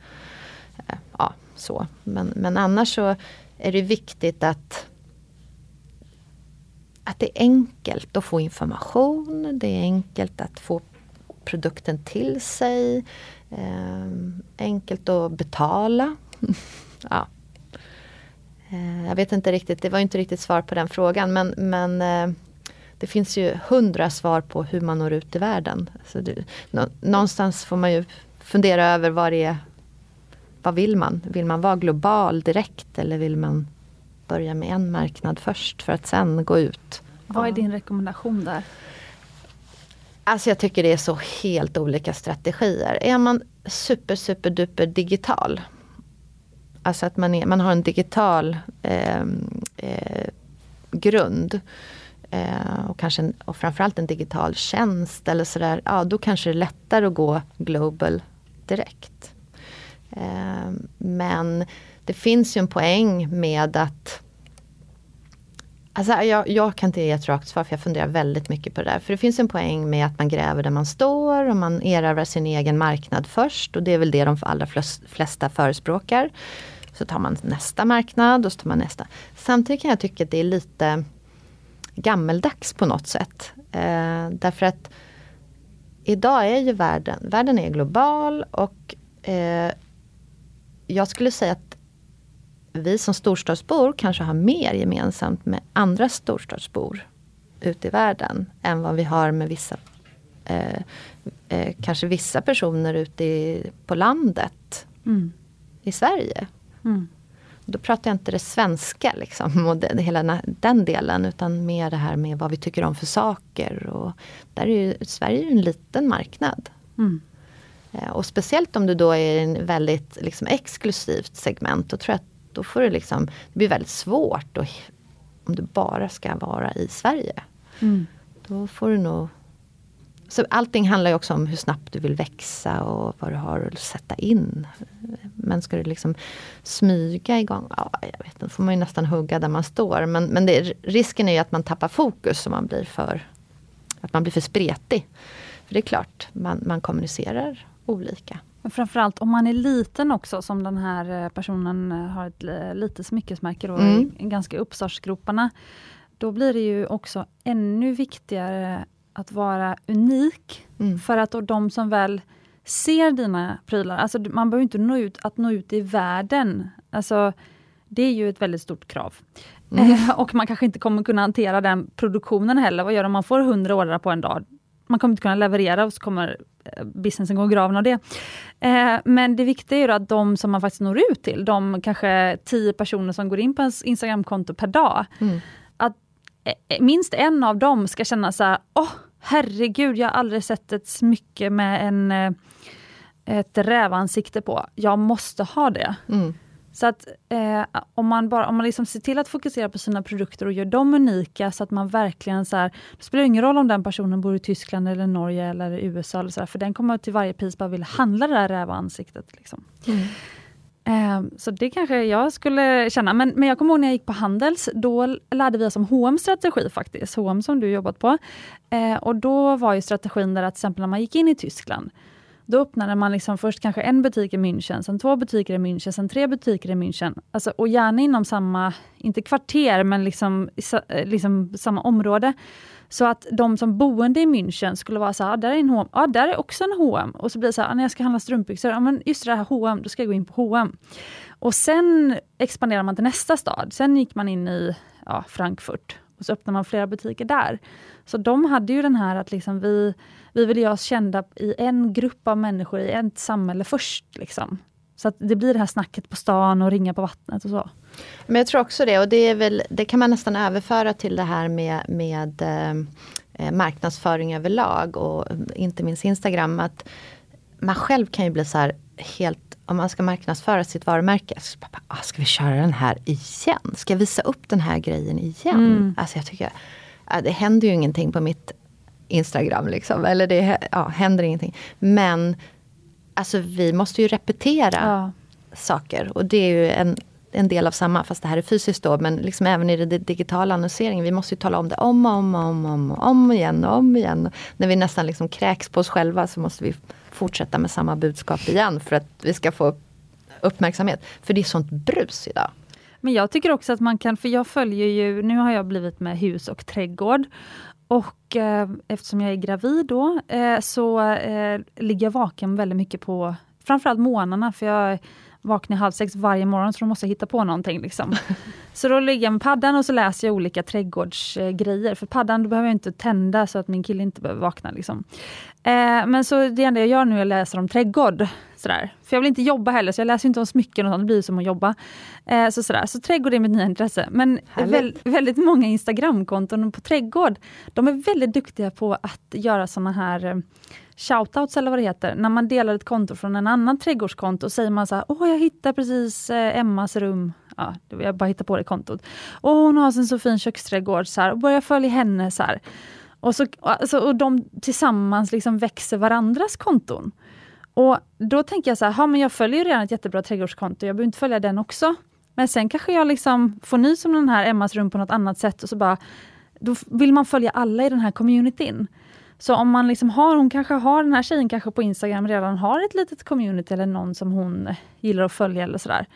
eh, ja, så. Men, men annars så är det viktigt att att det är enkelt att få information. Det är enkelt att få produkten till sig. Eh, enkelt att betala. ja. Eh, jag vet inte riktigt, det var inte riktigt svar på den frågan men, men eh, det finns ju hundra svar på hur man når ut i världen. Så det, någonstans får man ju fundera över vad det är. Vad vill man? Vill man vara global direkt eller vill man börja med en marknad först för att sen gå ut? Vad är din rekommendation där? Alltså jag tycker det är så helt olika strategier. Är man super super duper digital. Alltså att man, är, man har en digital eh, eh, grund eh, och, kanske en, och framförallt en digital tjänst eller sådär, ja då kanske det är lättare att gå global direkt. Eh, men det finns ju en poäng med att Alltså jag, jag kan inte ge ett rakt svar för jag funderar väldigt mycket på det där. För det finns en poäng med att man gräver där man står och man erövrar sin egen marknad först. Och det är väl det de allra flesta förespråkar. Så tar man nästa marknad och så tar man nästa. Samtidigt kan jag tycka att det är lite gammeldags på något sätt. Eh, därför att idag är ju världen, världen är global och eh, jag skulle säga att vi som storstadsbor kanske har mer gemensamt med andra storstadsbor ute i världen än vad vi har med vissa eh, eh, kanske vissa personer ute i, på landet Mm. i Sverige. Mm. Då pratar jag inte det svenska liksom, och det, hela den delen utan mer det här med vad vi tycker om för saker. Och där är ju, Sverige är ju en liten marknad. Mm. Eh, Och speciellt om du då är i en väldigt liksom, exklusivt segment. Då tror jag att då får det, liksom, det blir väldigt svårt. Och, om du bara ska vara i Sverige. Mm. Då får du nog... Så allting handlar ju också om hur snabbt du vill växa och vad du har att sätta in. Men ska du liksom smyga igång? Ja, jag vet inte, då får man ju nästan hugga där man står. Men, men det, risken är ju att man tappar fokus och man blir för, att man blir för spretig. För det är klart, man, man kommunicerar olika. Men framförallt om man är liten också, som den här eh, personen eh, har ett eh, litet smyckesmärke då, Mm. ganska uppstartsgroparna. Då blir det ju också ännu viktigare att vara unik. Mm. För att de som väl ser dina prylar, alltså man behöver inte nå ut, att nå ut i världen. Alltså, det är ju ett väldigt stort krav. Eh, och man kanske inte kommer kunna hantera den produktionen heller. Vad gör om man får 100 ordrar på en dag? Man kommer inte kunna leverera och så kommer eh, businessen gå i graven av det. Eh, men det viktiga är ju att de som man faktiskt når ut till, de kanske 10 personer som går in på ens Instagramkonto per dag, Mm. att eh, minst en av dem ska känna så här, åh herregud, jag har aldrig sett ett smycke med en, eh, ett rävansikte på. Jag måste ha det. Mm. Så att eh, om man, bara, om man liksom ser till att fokusera på sina produkter och gör dem unika så att man verkligen så här, det spelar ingen roll om den personen bor i Tyskland eller Norge eller USA eller så här, för den kommer till varje pris bara vilja handla det där rävansiktet. Liksom. Mm. Ehm, så det kanske jag skulle känna. Men, men jag kommer ihåg när jag gick på Handels, då lärde vi oss om hm strategi faktiskt. H&M som du jobbat på. Ehm, och då var ju strategin där att till exempel när man gick in i Tyskland, då öppnade man liksom först kanske en butik i München, sen två butiker i München, sen tre butiker i München. Alltså, och gärna inom samma, inte kvarter, men liksom, eh, liksom samma område. Så att de som boende i München skulle vara så här, ah, där är en H&M, ah, där är också en H&M. Och så blir det så här, ah, när jag ska handla strumpbyxor, ah, men just det här H&M, då ska jag gå in på H&M. Och sen expanderar man till nästa stad. Sen gick man in i ja, Frankfurt och så öppnade man flera butiker där. Så de hade ju den här att liksom vi, vi vill göra oss kända i en grupp av människor, i ett samhälle först. Liksom. Så att det blir det här snacket på stan och ringa på vattnet och så. Men jag tror också det och det, är väl, det kan man nästan överföra till det här med, med eh, marknadsföring överlag och inte minst Instagram. Att man själv kan ju bli så här helt, om man ska marknadsföra sitt varumärke, så bara, ah, ska vi köra den här igen? Ska jag visa upp den här grejen igen? Mm. Alltså jag tycker, det händer ju ingenting på mitt Instagram liksom, eller det ja, händer ingenting. Men alltså vi måste ju repetera Ja. saker. Och det är ju en, en del av samma, fast det här är fysiskt då, men liksom även i det digitala annonseringen. Vi måste ju tala om det om och om och om, om, om igen och om igen. När vi nästan liksom kräks på oss själva så måste vi fortsätta med samma budskap igen för att vi ska få uppmärksamhet. För det är sånt brus idag. Men jag tycker också att man kan, för jag följer ju, nu har jag blivit med hus och trädgård. Och eh, eftersom jag är gravid då, eh, så eh, ligger jag vaken väldigt mycket på framförallt morgnarna, för jag vaknar halv sex varje morgon, så då måste jag hitta på någonting. Liksom. så då ligger jag med paddan och så läser jag olika trädgårdsgrejer. För paddan då behöver jag inte tända så att min kille inte behöver vakna. Liksom. Eh, men så det enda jag gör nu är att läsa om trädgård. Sådär. För jag vill inte jobba heller, så jag läser inte om smycken och sånt, det blir som att jobba. Eh, så, sådär. så trädgård är mitt nya intresse. Men väl, väldigt många Instagramkonton på trädgård, de är väldigt duktiga på att göra såna här eh, shoutouts eller vad det heter. När man delar ett konto från en annan trädgårdskonto, säger man så här, åh jag hittade precis eh, Emmas rum. Ja, jag bara hittar på det kontot. Och hon har en så fin köksträdgård, så här, och börjar följa henne. så här. Och, så, alltså, och de tillsammans liksom växer varandras konton. Och då tänker jag så här, ha, men jag följer redan ett jättebra trädgårdskonto, jag behöver inte följa den också. Men sen kanske jag liksom får nys om den här Emmas rum på något annat sätt och så bara, då vill man följa alla i den här communityn. Så om man liksom har, hon kanske har, den här tjejen kanske på Instagram redan har ett litet community eller någon som hon gillar att följa eller sådär.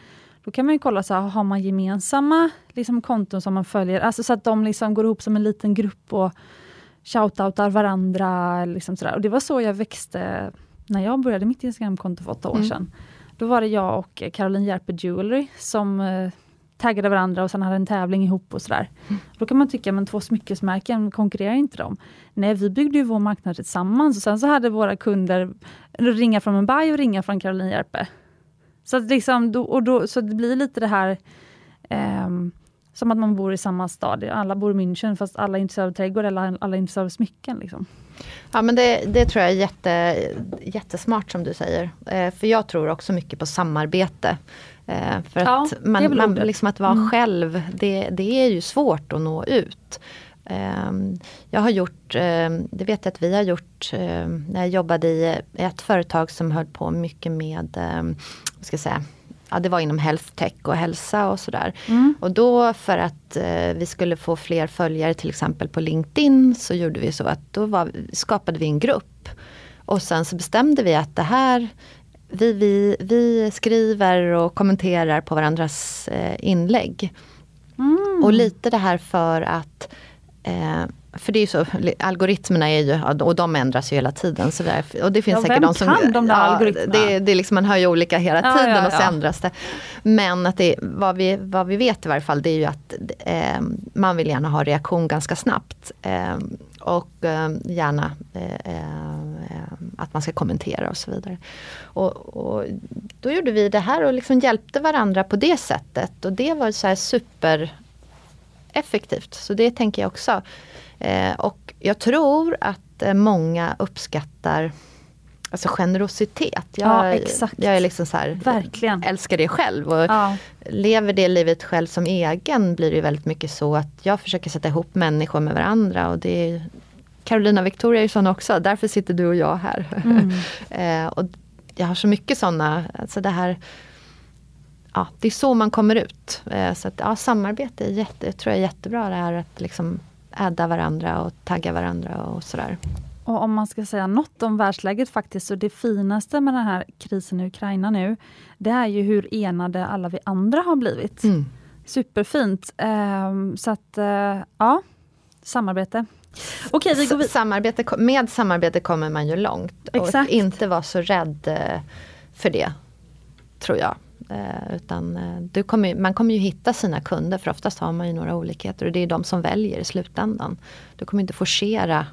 Då kan man ju kolla, så här, har man gemensamma liksom, konton som man följer, alltså så att de liksom går ihop som en liten grupp och shoutoutar varandra. Liksom sådär. Och det var så jag växte när jag började mitt Instagramkonto för åtta år Mm. sedan. Då var det jag och Caroline Järpe Jewelry som eh, taggade varandra och sen hade en tävling ihop och sådär. Mm. Då kan man tycka, men två smyckesmärken, konkurrerar inte de? Nej, vi byggde ju vår marknad tillsammans och sen så hade våra kunder ringa från Mumbai och ringa från Caroline Järpe. Så, att liksom, då, och då, så det blir lite det här eh, som att man bor i samma stad. Alla bor i München fast alla är intresserade av trädgård eller alla är intresserade av smycken. Liksom. Ja men det, det tror jag är jätte, jättesmart som du säger. Eh, för jag tror också mycket på samarbete. Eh, för ja, att man, man liksom att vara mm. själv, det, det är ju svårt att nå ut. Eh, jag har gjort, eh, det vet jag att vi har gjort, eh, när jag jobbade i ett företag som höll på mycket med, vad ska jag säga, ja, det var inom health tech och hälsa och sådär. Mm. Och då för att eh, vi skulle få fler följare till exempel på LinkedIn så gjorde vi så att då var, skapade vi en grupp. Och sen så bestämde vi att det här vi, vi, vi skriver och kommenterar på varandras eh, inlägg. Mm. Och lite det här för att eh, för det är ju så, algoritmerna är ju, och de ändras ju hela tiden. Så där, och det finns ja, säkert de som, kan de där ja, algoritmerna? Det, det är liksom, man hör ju olika hela ja, tiden ja, och så ändras det. Men att det, vad, vi, vad vi vet i varje fall det är ju att eh, man vill gärna ha reaktion ganska snabbt. Eh, och eh, gärna eh, eh, att man ska kommentera och så vidare. Och, och, då gjorde vi det här och liksom hjälpte varandra på det sättet. Och det var så här super effektivt. Så det tänker jag också. Eh, och jag tror att eh, många uppskattar Alltså generositet. Jag, ja, exakt. jag är liksom så här, Verkligen. älskar det själv. Och ja. Lever det livet själv som egen blir det väldigt mycket så att jag försöker sätta ihop människor med varandra. Och det är, Carolina Victoria är ju sån också, därför sitter du och jag här. Mm. eh, och jag har så mycket sådana, alltså det här Ja, det är så man kommer ut. Eh, så att, ja, samarbete är jätte, jag tror jag är jättebra det här att liksom adda varandra och tagga varandra och sådär. Och om man ska säga något om världsläget faktiskt, så det finaste med den här krisen i Ukraina nu, det är ju hur enade alla vi andra har blivit. Mm. Superfint. Um, så att, uh, ja, samarbete. Okej, vi går vid- samarbete, med samarbete kommer man ju långt. Exakt. Och inte vara så rädd uh, för det, tror jag. Uh, utan du kommer, man kommer ju hitta sina kunder, för oftast har man ju några olikheter och det är de som väljer i slutändan. Du kommer inte forcera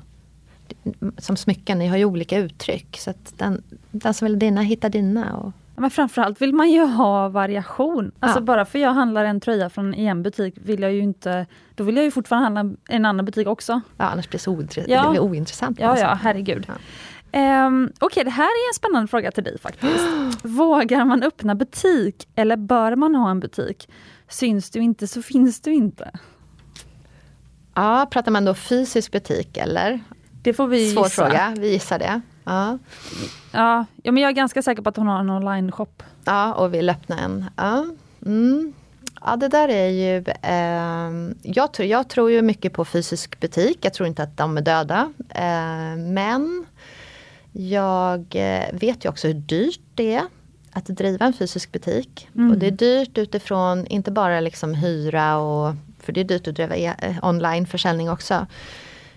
som smycken, ni har ju olika uttryck. Så att den, den som vill dina hittar dina. Och... Men framförallt vill man ju ha variation. Alltså ja. bara för jag handlar en tröja från en butik vill jag ju inte... Då vill jag ju fortfarande handla en annan butik också. Ja, annars blir det, så ointressant. Ja. Det blir ointressant. Ja, ja, herregud. Ja. Um, Okej, okay, det här är en spännande fråga till dig faktiskt. Vågar man öppna butik eller bör man ha en butik? Syns du inte så finns du inte. Ja, pratar man då fysisk butik eller? Det får vi Svår gissa. fråga, vi gissar det. Ja. Ja, men jag är ganska säker på att hon har en online-shop. Ja, och vill öppna en. Ja, mm. ja det där är ju... Eh, jag, tror, jag tror ju mycket på fysisk butik. Jag tror inte att de är döda. Eh, men jag eh, vet ju också hur dyrt det är att driva en fysisk butik. Mm. Och det är dyrt utifrån inte bara liksom hyra och för det är dyrt att driva e eh, online-försäljning också.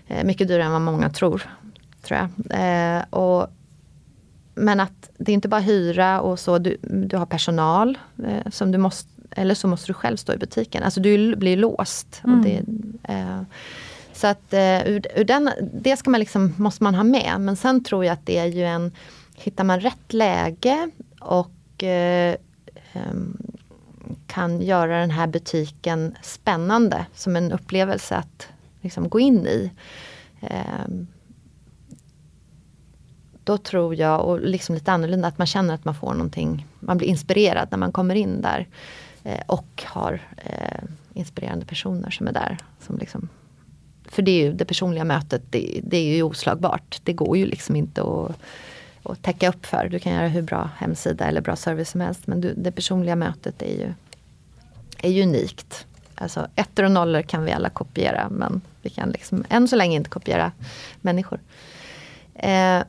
Eh, mycket dyrare än vad många tror. tror jag. Eh, och, men att det är inte bara hyra och så, du, du har personal eh, som du måste, eller så måste du själv stå i butiken. Alltså du blir låst. Mm. Det, eh, så att eh, ur, ur, den, det ska man liksom, måste man ha med. Men sen tror jag att det är ju en, hittar man rätt läge och eh, ehm, kan göra den här butiken spännande som en upplevelse att liksom gå in i. Eh, då tror jag, och liksom lite annorlunda, att man känner att man får någonting, man blir inspirerad när man kommer in där. Eh, och har eh, inspirerande personer som är där. Som liksom, för det är ju det personliga mötet, det, det, är ju oslagbart. Det går ju liksom inte att, att täcka upp för. Du kan göra hur bra hemsida eller bra service som helst. Men du, det personliga mötet är ju, är ju unikt. Alltså ettor och nollor kan vi alla kopiera men vi kan liksom än så länge inte kopiera människor. Eh,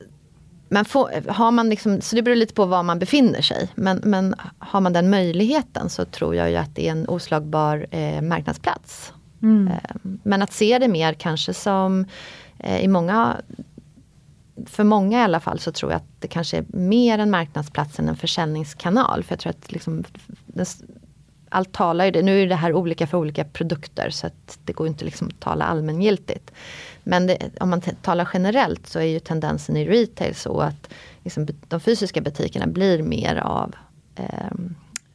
men får, har man liksom, så det beror lite på var man befinner sig. Men, men har man den möjligheten så tror jag ju att det är en oslagbar eh, marknadsplats. Mm. Ehm, men att se det mer kanske som eh, i många för många i alla fall så tror jag att det kanske är mer en marknadsplats än en försäljningskanal. För jag tror att liksom, allt talar ju det. Nu är det här olika för olika produkter så att det går inte liksom att tala allmängiltigt. Men det, om man talar generellt så är ju tendensen i retail så att liksom, de fysiska butikerna blir mer av eh,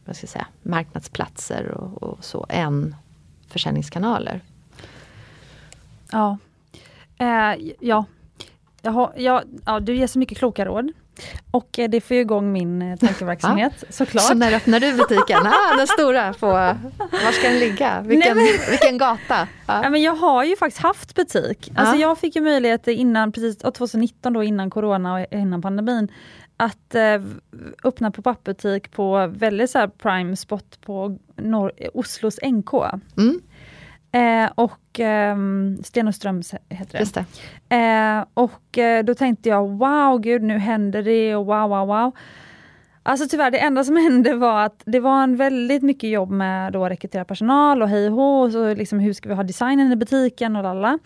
vad ska jag säga, marknadsplatser och, och så än försäljningskanaler. Ja, eh, ja. Jaha, ja, ja, du ger så mycket kloka råd. Och eh, det får ju igång min eh, tankeverksamhet ja. såklart. Så när öppnar du butiken? Ah, den stora, på, var ska den ligga? Vilken, Nej, men, vilken gata? Ja. ja. men jag har ju faktiskt haft butik. Alltså jag fick ju möjlighet innan, precis 2019 då innan corona och innan pandemin, att eh, öppna pop-up-butik på väldigt så prime spot på Nor Oslos NK. Mm. Eh, och eh, Stenåströms heter det. det. Eh, och eh, då tänkte jag wow, gud nu händer det och wow, wow, wow. Alltså tyvärr, det enda som hände var att det var en väldigt mycket jobb med att rekrytera personal och hej och och så liksom hur ska vi ha designen i butiken och lalla.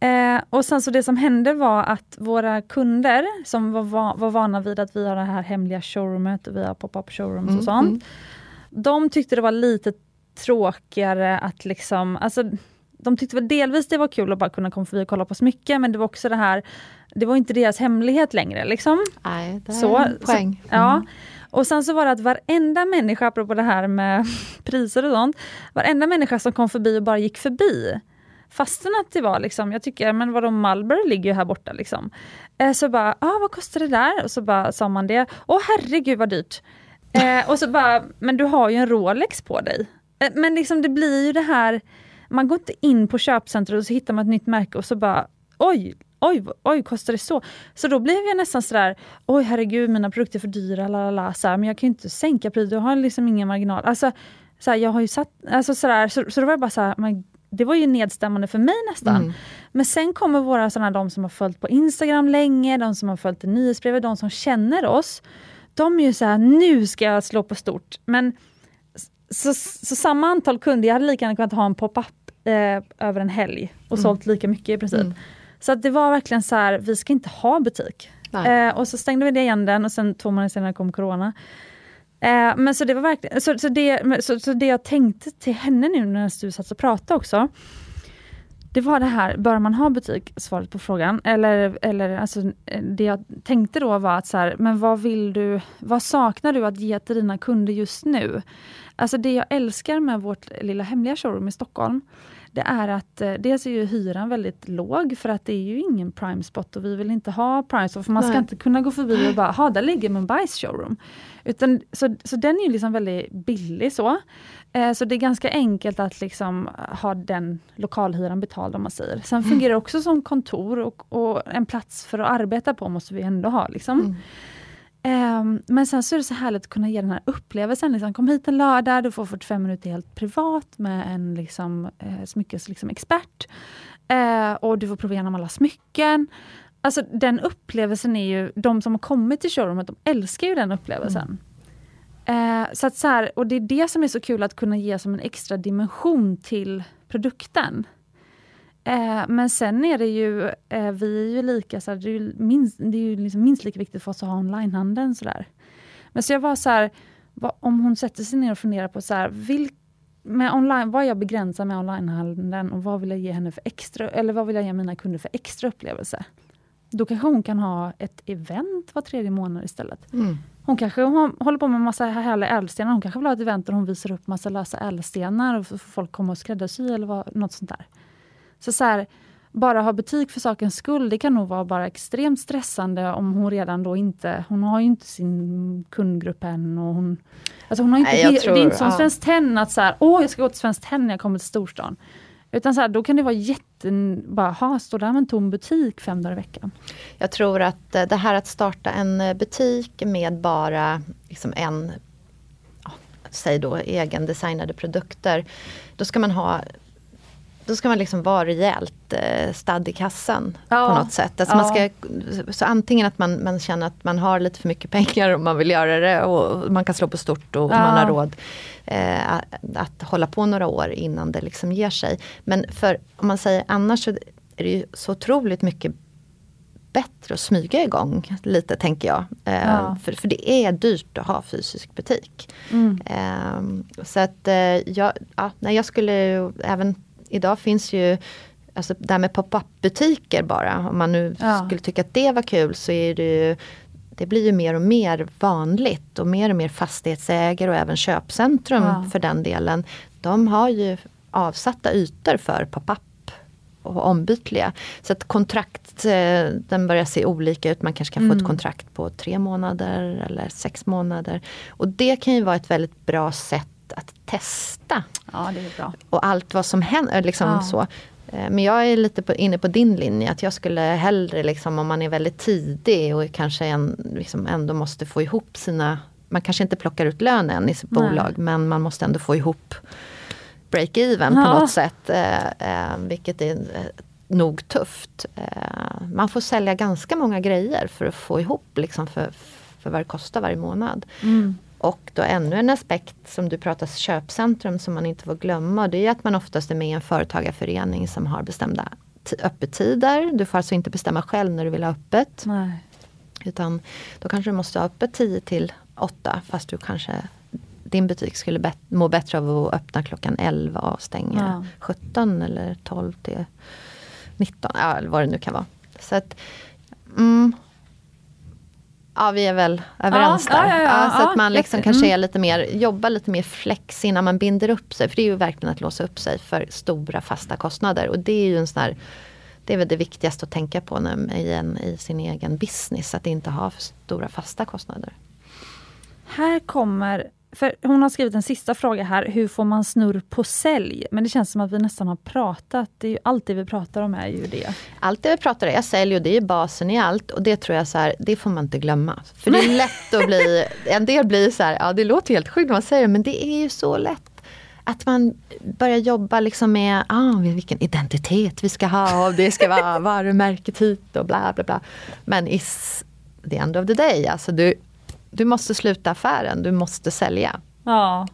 Eh, och sen så det som hände var att våra kunder som var, va var vana vid att vi har det här hemliga showroomet och vi har pop-up showrooms mm, och sånt. Mm. De tyckte det var lite tråkigare att liksom, alltså de tyckte väl delvis det var kul att bara kunna komma förbi och kolla på smycken men det var också det här, det var inte deras hemlighet längre liksom. Nej, det är så, en poäng. Så, ja. Mm. Och sen så var det att varenda människa, apropå det här med priser och sånt, varenda människa som kom förbi och bara gick förbi Fastän att det var liksom, jag tycker, men vadå Marlboro ligger ju här borta liksom. Eh, så bara, ah, vad kostar det där? Och så bara sa man det. Åh herregud vad dyrt. Eh, och så bara, men du har ju en Rolex på dig. Eh, men liksom det blir ju det här, man går inte in på köpcentret och så hittar man ett nytt märke och så bara, oj, oj, oj, kostar det så? Så då blev jag nästan sådär, oj herregud mina produkter är för dyra, lalala, så här, men jag kan ju inte sänka priset, jag har liksom ingen marginal. Alltså, så här, jag har ju satt, alltså sådär, så, så då var jag bara så här, men det var ju nedstämmande för mig nästan. Mm. Men sen kommer våra sådana, de som har följt på Instagram länge, de som har följt i nyhetsbrevet, de som känner oss. De är ju så här, nu ska jag slå på stort. Men så, så samma antal kunder, jag hade lika gärna kunnat ha en pop-up eh, över en helg och mm. sålt lika mycket i princip. Mm. Så att det var verkligen så här, vi ska inte ha butik. Eh, och så stängde vi det igen den och sen två månader senare kom corona. Eh, men så det var verkligen, så, så, det, så, så det jag tänkte till henne nu när du satt och pratade också, det var det här, bör man ha butik? Svaret på frågan. Eller, eller alltså, eh, det jag tänkte då var att så här, men vad vill du, vad saknar du att ge till dina kunder just nu? Alltså det jag älskar med vårt lilla hemliga showroom i Stockholm, det är att eh, dels är ju hyran väldigt låg för att det är ju ingen prime spot och vi vill inte ha prime spot för man ska Nej. inte kunna gå förbi och bara, ha där ligger Mumbais showroom. Utan, så, så den är ju liksom väldigt billig så. Eh, så det är ganska enkelt att liksom ha den lokalhyran betald om man säger. Sen mm. fungerar det också som kontor och, och, en plats för att arbeta på måste vi ändå ha. Liksom. Mm. Um, men sen så är det så härligt att kunna ge den här upplevelsen. Liksom, kom hit en lördag, du får 45 minuter helt privat med en liksom, eh, smyckesexpert. Liksom, expert. uh, och du får prova igenom alla smycken. Alltså den upplevelsen är ju, de som har kommit till showroomet, de älskar ju den upplevelsen. Mm. Uh, så att så här, och det är det som är så kul att kunna ge som en extra dimension till produkten. Eh, men sen är det ju, eh, vi är ju lika, så det är ju minst, det är ju liksom minst lika viktigt för oss att ha onlinehandeln. Så där. Men så jag var så här, vad, om hon sätter sig ner och funderar på så här, vilk, med online, vad jag begränsar med onlinehandeln och vad vill jag ge henne för extra, eller vad vill jag ge mina kunder för extra upplevelse? Då kanske hon kan ha ett event var tredje månad istället. Mm. Hon kanske hon håller på med massa härliga ädelstenar. Hon kanske vill ha ett event där hon visar upp massa lösa ädelstenar och får folk komma och skräddarsy eller vad, något sånt där. Så, så här, bara ha butik för sakens skull, det kan nog vara bara extremt stressande om hon redan då inte, hon har ju inte sin kundgrupp än. Och hon, alltså hon har inte, Nej, tror, det är inte som ja. Svenskt Tenn att så här, åh jag ska gå till Svenskt Tenn när jag kommer till storstan. Utan så här, då kan det vara jätte, bara, ha, stå där med en tom butik fem dagar i veckan. Jag tror att eh, det här att starta en eh, butik med bara liksom en, säg då egendesignade produkter. Då ska man ha då ska man liksom vara rejält eh, stadd i kassan ja. på något sätt. Alltså ja. man ska, så antingen att man, man känner att man har lite för mycket pengar och man vill göra det och man kan slå på stort och ja. man har råd eh, att, att hålla på några år innan det liksom ger sig. Men för om man säger annars så är det ju så otroligt mycket bättre att smyga igång lite tänker jag. Eh, Ja. för, för det är dyrt att ha fysisk butik. Mm. Eh, så att eh, jag, ja, jag skulle ju även, idag finns ju Alltså det här med pop-up butiker bara, om man nu Ja. skulle tycka att det var kul så är det ju det blir ju mer och mer vanligt och mer och mer fastighetsägare och även köpcentrum Ja. för den delen. De har ju avsatta ytor för pop-up och ombytliga. Så att kontrakt, eh, den börjar se olika ut. Man kanske kan få Mm. ett kontrakt på tre månader eller sex månader. Och det kan ju vara ett väldigt bra sätt att testa Ja, det är bra. och allt vad som händer. Liksom Ja. så. Eh, Men jag är lite på, inne på din linje att jag skulle hellre liksom, om man är väldigt tidig och kanske en, liksom ändå måste få ihop sina man kanske inte plockar ut lönen i sitt Nej. bolag men man måste ändå få ihop break-even Ja. på något sätt. Eh, eh, vilket är eh, nog tufft. Eh, man får sälja ganska många grejer för att få ihop liksom, för, för vad det kostar varje månad. Mm. Och då ännu en aspekt som du pratar köpcentrum som man inte får glömma. Det är att man oftast är med i en företagarförening som har bestämda öppettider. Du får alltså inte bestämma själv när du vill ha öppet. Nej. Utan då kanske du måste ha öppet 10 till 8 fast du kanske din butik skulle bet- må bättre av att öppna klockan 11 och stänga Ja. 17 eller 12 till 19. Ja, vad det nu kan vara. Så att, mm, Ja, vi är väl överens Ja, där. ja, så att man liksom kanske mm. är lite mer, jobbar lite mer flex innan man binder upp sig. För det är ju verkligen att låsa upp sig för stora fasta kostnader. Och det är ju en sån här, det är väl det viktigaste att tänka på när, i, en, i sin egen business. Att inte ha för stora fasta kostnader. Här kommer, för hon har skrivit en sista fråga här, hur får man snurr på sälj? Men det känns som att vi nästan har pratat, det är ju allt det vi pratar om är ju det. Allt det vi pratar om är sälj och det är basen i allt. Och det tror jag så här, det får man inte glömma. För det är lätt att bli, en del blir så här, ja det låter helt sjukt när man säger det, men det är ju så lätt. Att man börjar jobba liksom med ah, vilken identitet vi ska ha och det ska vara varumärket hit och bla bla bla. Men is the end of the day, alltså du, du måste sluta affären, du måste sälja. Ja,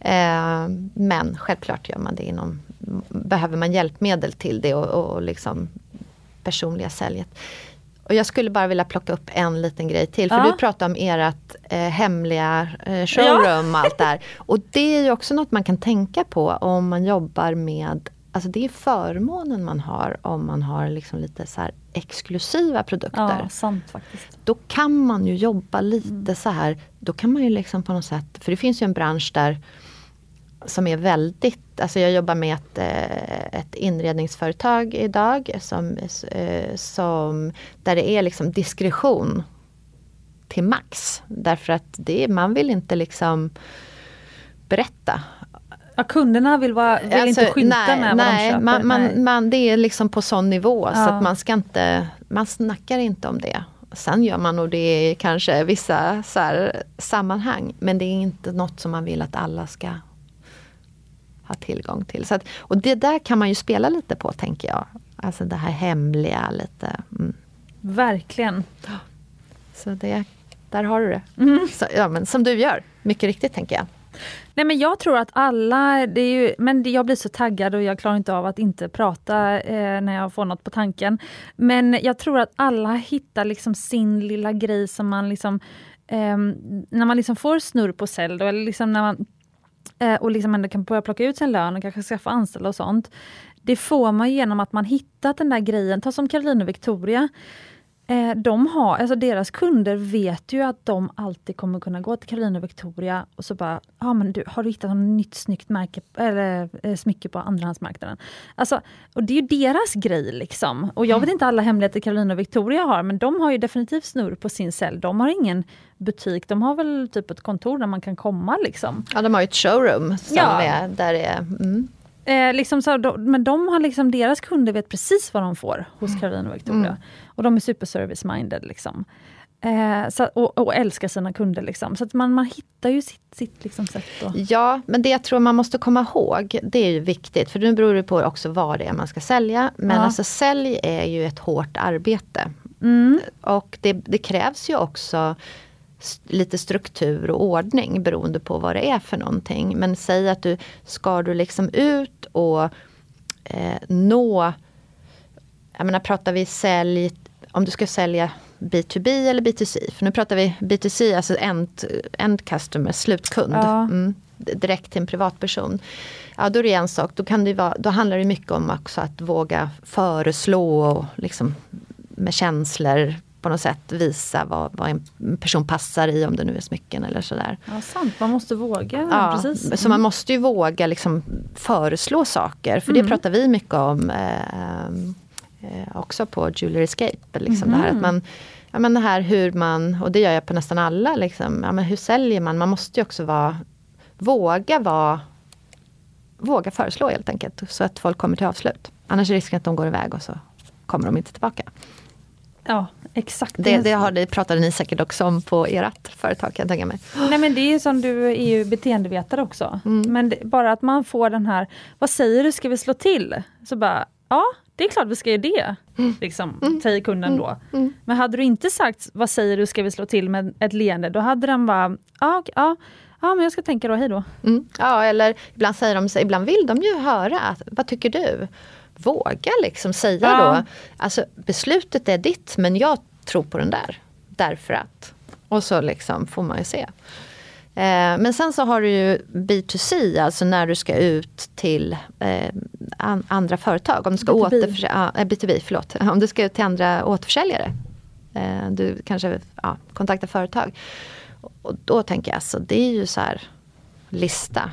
Eh, men självklart gör man det inom, behöver man hjälpmedel till det och, och liksom personliga säljet. Och jag skulle bara vilja plocka upp en liten grej till. För Ja. du pratade om ert eh, hemliga eh, showroom och allt där. Och det är ju också något man kan tänka på om man jobbar med Alltså det är förmånen man har om man har liksom lite så här exklusiva produkter ja sant faktiskt. då kan man ju jobba lite så här. Då kan man ju liksom på något sätt, för det finns ju en bransch där som är väldigt, alltså jag jobbar med ett, eh, ett inredningsföretag idag som, eh, som, där det är liksom diskretion till max. Därför att det, man vill inte liksom berätta Ja, kunderna vill, vara, vill Alltså, inte skylta nej, med vad nej, de köper. Man, man. Man, det är liksom på sån nivå så Ja. att man ska inte, man snackar inte om det. Sen gör man nog det i kanske vissa så här, sammanhang men det är inte något som man vill att alla ska ha tillgång till. Så att, och det där kan man ju spela lite på tänker jag. Alltså det här hemliga lite. Mm. Verkligen. Så det, där har du det. Mm. Så, ja, men som du gör, mycket riktigt tänker jag. Nej men jag tror att alla, det är ju, men det- jag blir så taggad och jag klarar inte av att inte prata eh, när jag får något på tanken. Men jag tror att alla hittar liksom sin lilla grej som man liksom, eh, när man liksom får snurr på cell då, eller liksom när man eh, och liksom ändå kan börja plocka ut sin lön och kanske skaffa anställda och sånt. Det får man genom att man hittat den där grejen, ta som Caroline och Victoria. Eh, de har, alltså deras kunder vet ju att de alltid kommer kunna gå till Caroline och Victoria och så bara, ja men du, har du hittat något nytt snyggt märke, eller eh, smycke på andrahandsmarknaden? Alltså, och det är ju deras grej liksom. Och jag vet inte alla hemligheter Caroline och Victoria har, men de har ju definitivt snurr på sin sälj. De har ingen butik, de har väl typ ett kontor där man kan komma liksom. Ja, de har ju ett showroom som Ja. är, där det är mm. Eh, liksom så, de, men de har liksom, deras kunder vet precis vad de får hos Caroline och Victoria. Mm. Och de är super service minded. Liksom. Eh, så, och, och älskar sina kunder. Liksom. Så att man, man hittar ju sitt, sitt liksom sätt. att- Ja, men det jag tror man måste komma ihåg, det är ju viktigt, för nu beror det på också vad det är man ska sälja. Men Ja. alltså sälj är ju ett hårt arbete. Mm. Och det, det krävs ju också lite struktur och ordning beroende på vad det är för någonting. Men säg att du ska du liksom ut och eh, nå, jag menar pratar vi sälj om du ska sälja B2B eller B2C. För nu pratar vi B2C, alltså end, end customer, slutkund. Ja. Mm, direkt till en privatperson. Ja, då är det en sak. Då, kan det vara, då handlar det mycket om också att våga föreslå och liksom med känslor på något sätt visa vad, vad en person passar i, om det nu är smycken eller sådär. Ja, sant. Man måste våga. Ja, precis. Så man måste ju våga liksom föreslå saker, för det Mm. pratar vi mycket om eh, eh, också på Jewelry Escape. Liksom det här att man, ja, men det här hur man, och det gör jag på nästan alla, liksom, ja, men hur säljer man? Man måste ju också vara, våga vara Våga föreslå helt enkelt, så att folk kommer till avslut. Annars är risken att de går iväg och så kommer de inte tillbaka. Ja, exakt. Det, det, har, det pratade ni säkert också om på ert företag kan jag tänka mig. Nej men det är ju som du är ju beteendevetare också. Mm. Men det, bara att man får den här, vad säger du, ska vi slå till? Så bara, ja det är klart vi ska göra det. Liksom, säger kunden då. Mm. Men hade du inte sagt, vad säger du, ska vi slå till med ett leende, då hade den bara, ja, ja, ja men jag ska tänka då, hej då. Mm. Ja, eller ibland säger de, ibland vill de ju höra, vad tycker du? Våga liksom säga Ja. då, alltså beslutet är ditt men jag tror på den där. Därför att. Och så liksom får man ju se. Eh, men sen så har du ju B2C, alltså när du ska ut till eh, an, andra företag. Om du ska B2B. återförsälja, ja, eh, B2B, förlåt. Om du ska ut till andra återförsäljare. Eh, du kanske ja, kontaktar företag. Och då tänker jag, alltså, det är ju så här lista.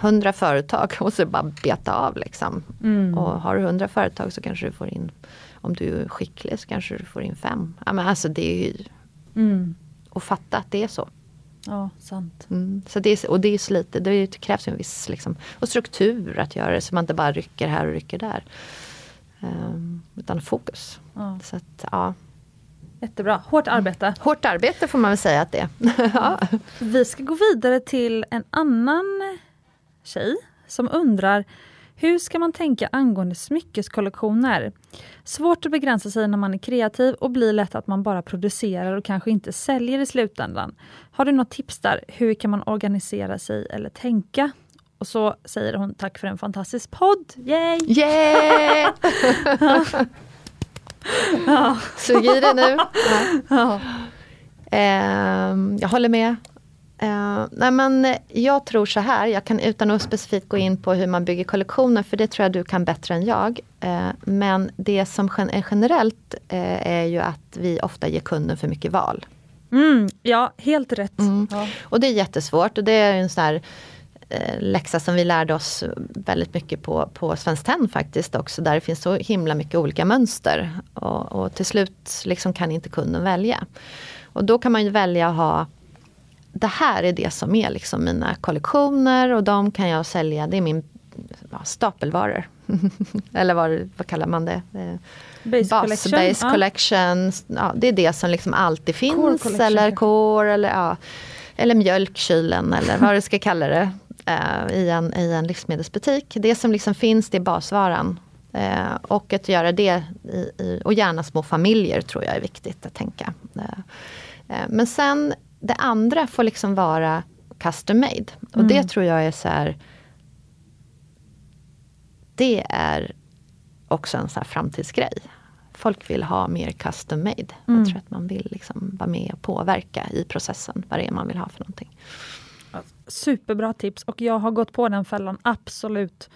100 företag och så bara beta av liksom. Mm. Och har du 100 företag så kanske du får in, om du är skicklig så kanske du får in fem. Ja, men alltså det är ju, Mm. och fatta att det är så. Ja, sant. Mm. Så det är, och det är så lite, det, krävs en viss liksom, och struktur att göra det så man inte bara rycker här och rycker där. Ehm, utan fokus. Ja. Så att, ja. Jättebra, hårt arbete. Hårt arbete får man väl säga att det är. ja. Vi ska gå vidare till en annan tjej som undrar hur ska man tänka angående smyckeskollektioner? Svårt att begränsa sig när man är kreativ och blir lätt att man bara producerar och kanske inte säljer i slutändan. Har du något tips där? Hur kan man organisera sig eller tänka? Och så säger hon tack för en fantastisk podd. Yay! Yeah! Sug i det nu. Ja. Ehm, jag håller med. Uh, nej men jag tror så här, jag kan utan att specifikt gå in på hur man bygger kollektioner, för det tror jag du kan bättre än jag. Eh, men det som är generellt eh, är ju att vi ofta ger kunden för mycket val. Mm, ja, helt rätt. Mm. Ja. Och det är jättesvårt och det är en sån här eh, läxa som vi lärde oss väldigt mycket på, på Svenskt Tenn faktiskt också, där det finns så himla mycket olika mönster. Och, och till slut liksom kan inte kunden välja. Och då kan man ju välja att ha det här är det som är liksom mina kollektioner och de kan jag sälja, det är min ja, stapelvaror. Eller vad, vad kallar man det? Eh, Base Bas, collection. base ja. collection. Ja, det är det som liksom alltid Core finns. collection eller core eller, ja, eller mjölkkylen eller vad du ska kalla det. eh, i, en, I en livsmedelsbutik. Det som liksom finns det är basvaran. Eh, och att göra det i, i, och gärna små familjer tror jag är viktigt att tänka. Eh, men sen det andra får liksom vara custom made. Och Mm. det tror jag är så här det är också en sån här framtidsgrej. Folk vill ha mer custom made. Mm. Jag tror att man vill liksom vara med och påverka i processen vad det är man vill ha för någonting. Superbra tips och jag har gått på den fällan, absolut.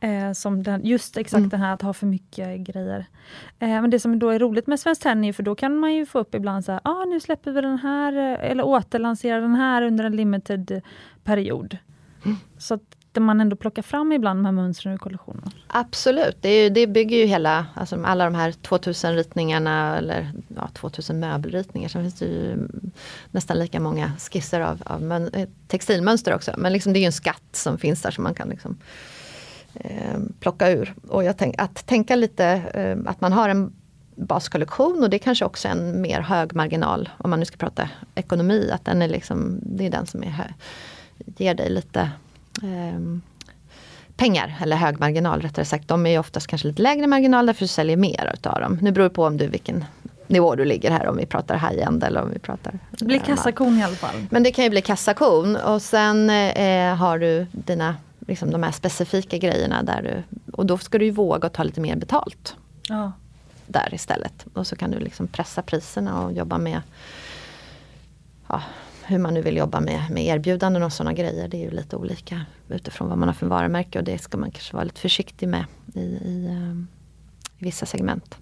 Eh, som den, just exakt Mm. den här att ha för mycket grejer. Eh, men det som då är roligt med Svenskt Tenn är för då kan man ju få upp ibland så här, ah, nu släpper vi den här eh, eller återlanserar den här under en limited period. Mm. Så att man ändå plockar fram ibland de här mönstren ur kollektionen. Absolut, det, är det bygger ju hela, alltså alla de här 2000 ritningarna eller ja, 2000 möbelritningar. Sen finns det ju nästan lika många skisser av, av eh, textilmönster också. Men liksom det är ju en skatt som finns där som man kan liksom, plocka ur. Och jag tänk, att tänka lite eh, att man har en baskollektion och det är kanske också en mer hög marginal om man nu ska prata ekonomi. Att den är liksom, det är den som är ger dig lite ehm, pengar, eller hög marginal rättare sagt. De är ju oftast kanske lite lägre marginal därför du säljer mer utav dem. Nu beror det på om du vilken nivå du ligger här, om vi pratar high-end eller om vi pratar... Det blir eh, kassakon i alla fall. Men det kan ju bli kassakon och sen eh, har du dina, liksom de här specifika grejerna där du, och då ska du ju våga ta lite mer betalt. Ja. där istället. Och så kan du liksom pressa priserna och jobba med ja, hur man nu vill jobba med, med erbjudanden och sådana grejer. Det är ju lite olika utifrån vad man har för varumärke och det ska man kanske vara lite försiktig med i, i, um, i vissa segment.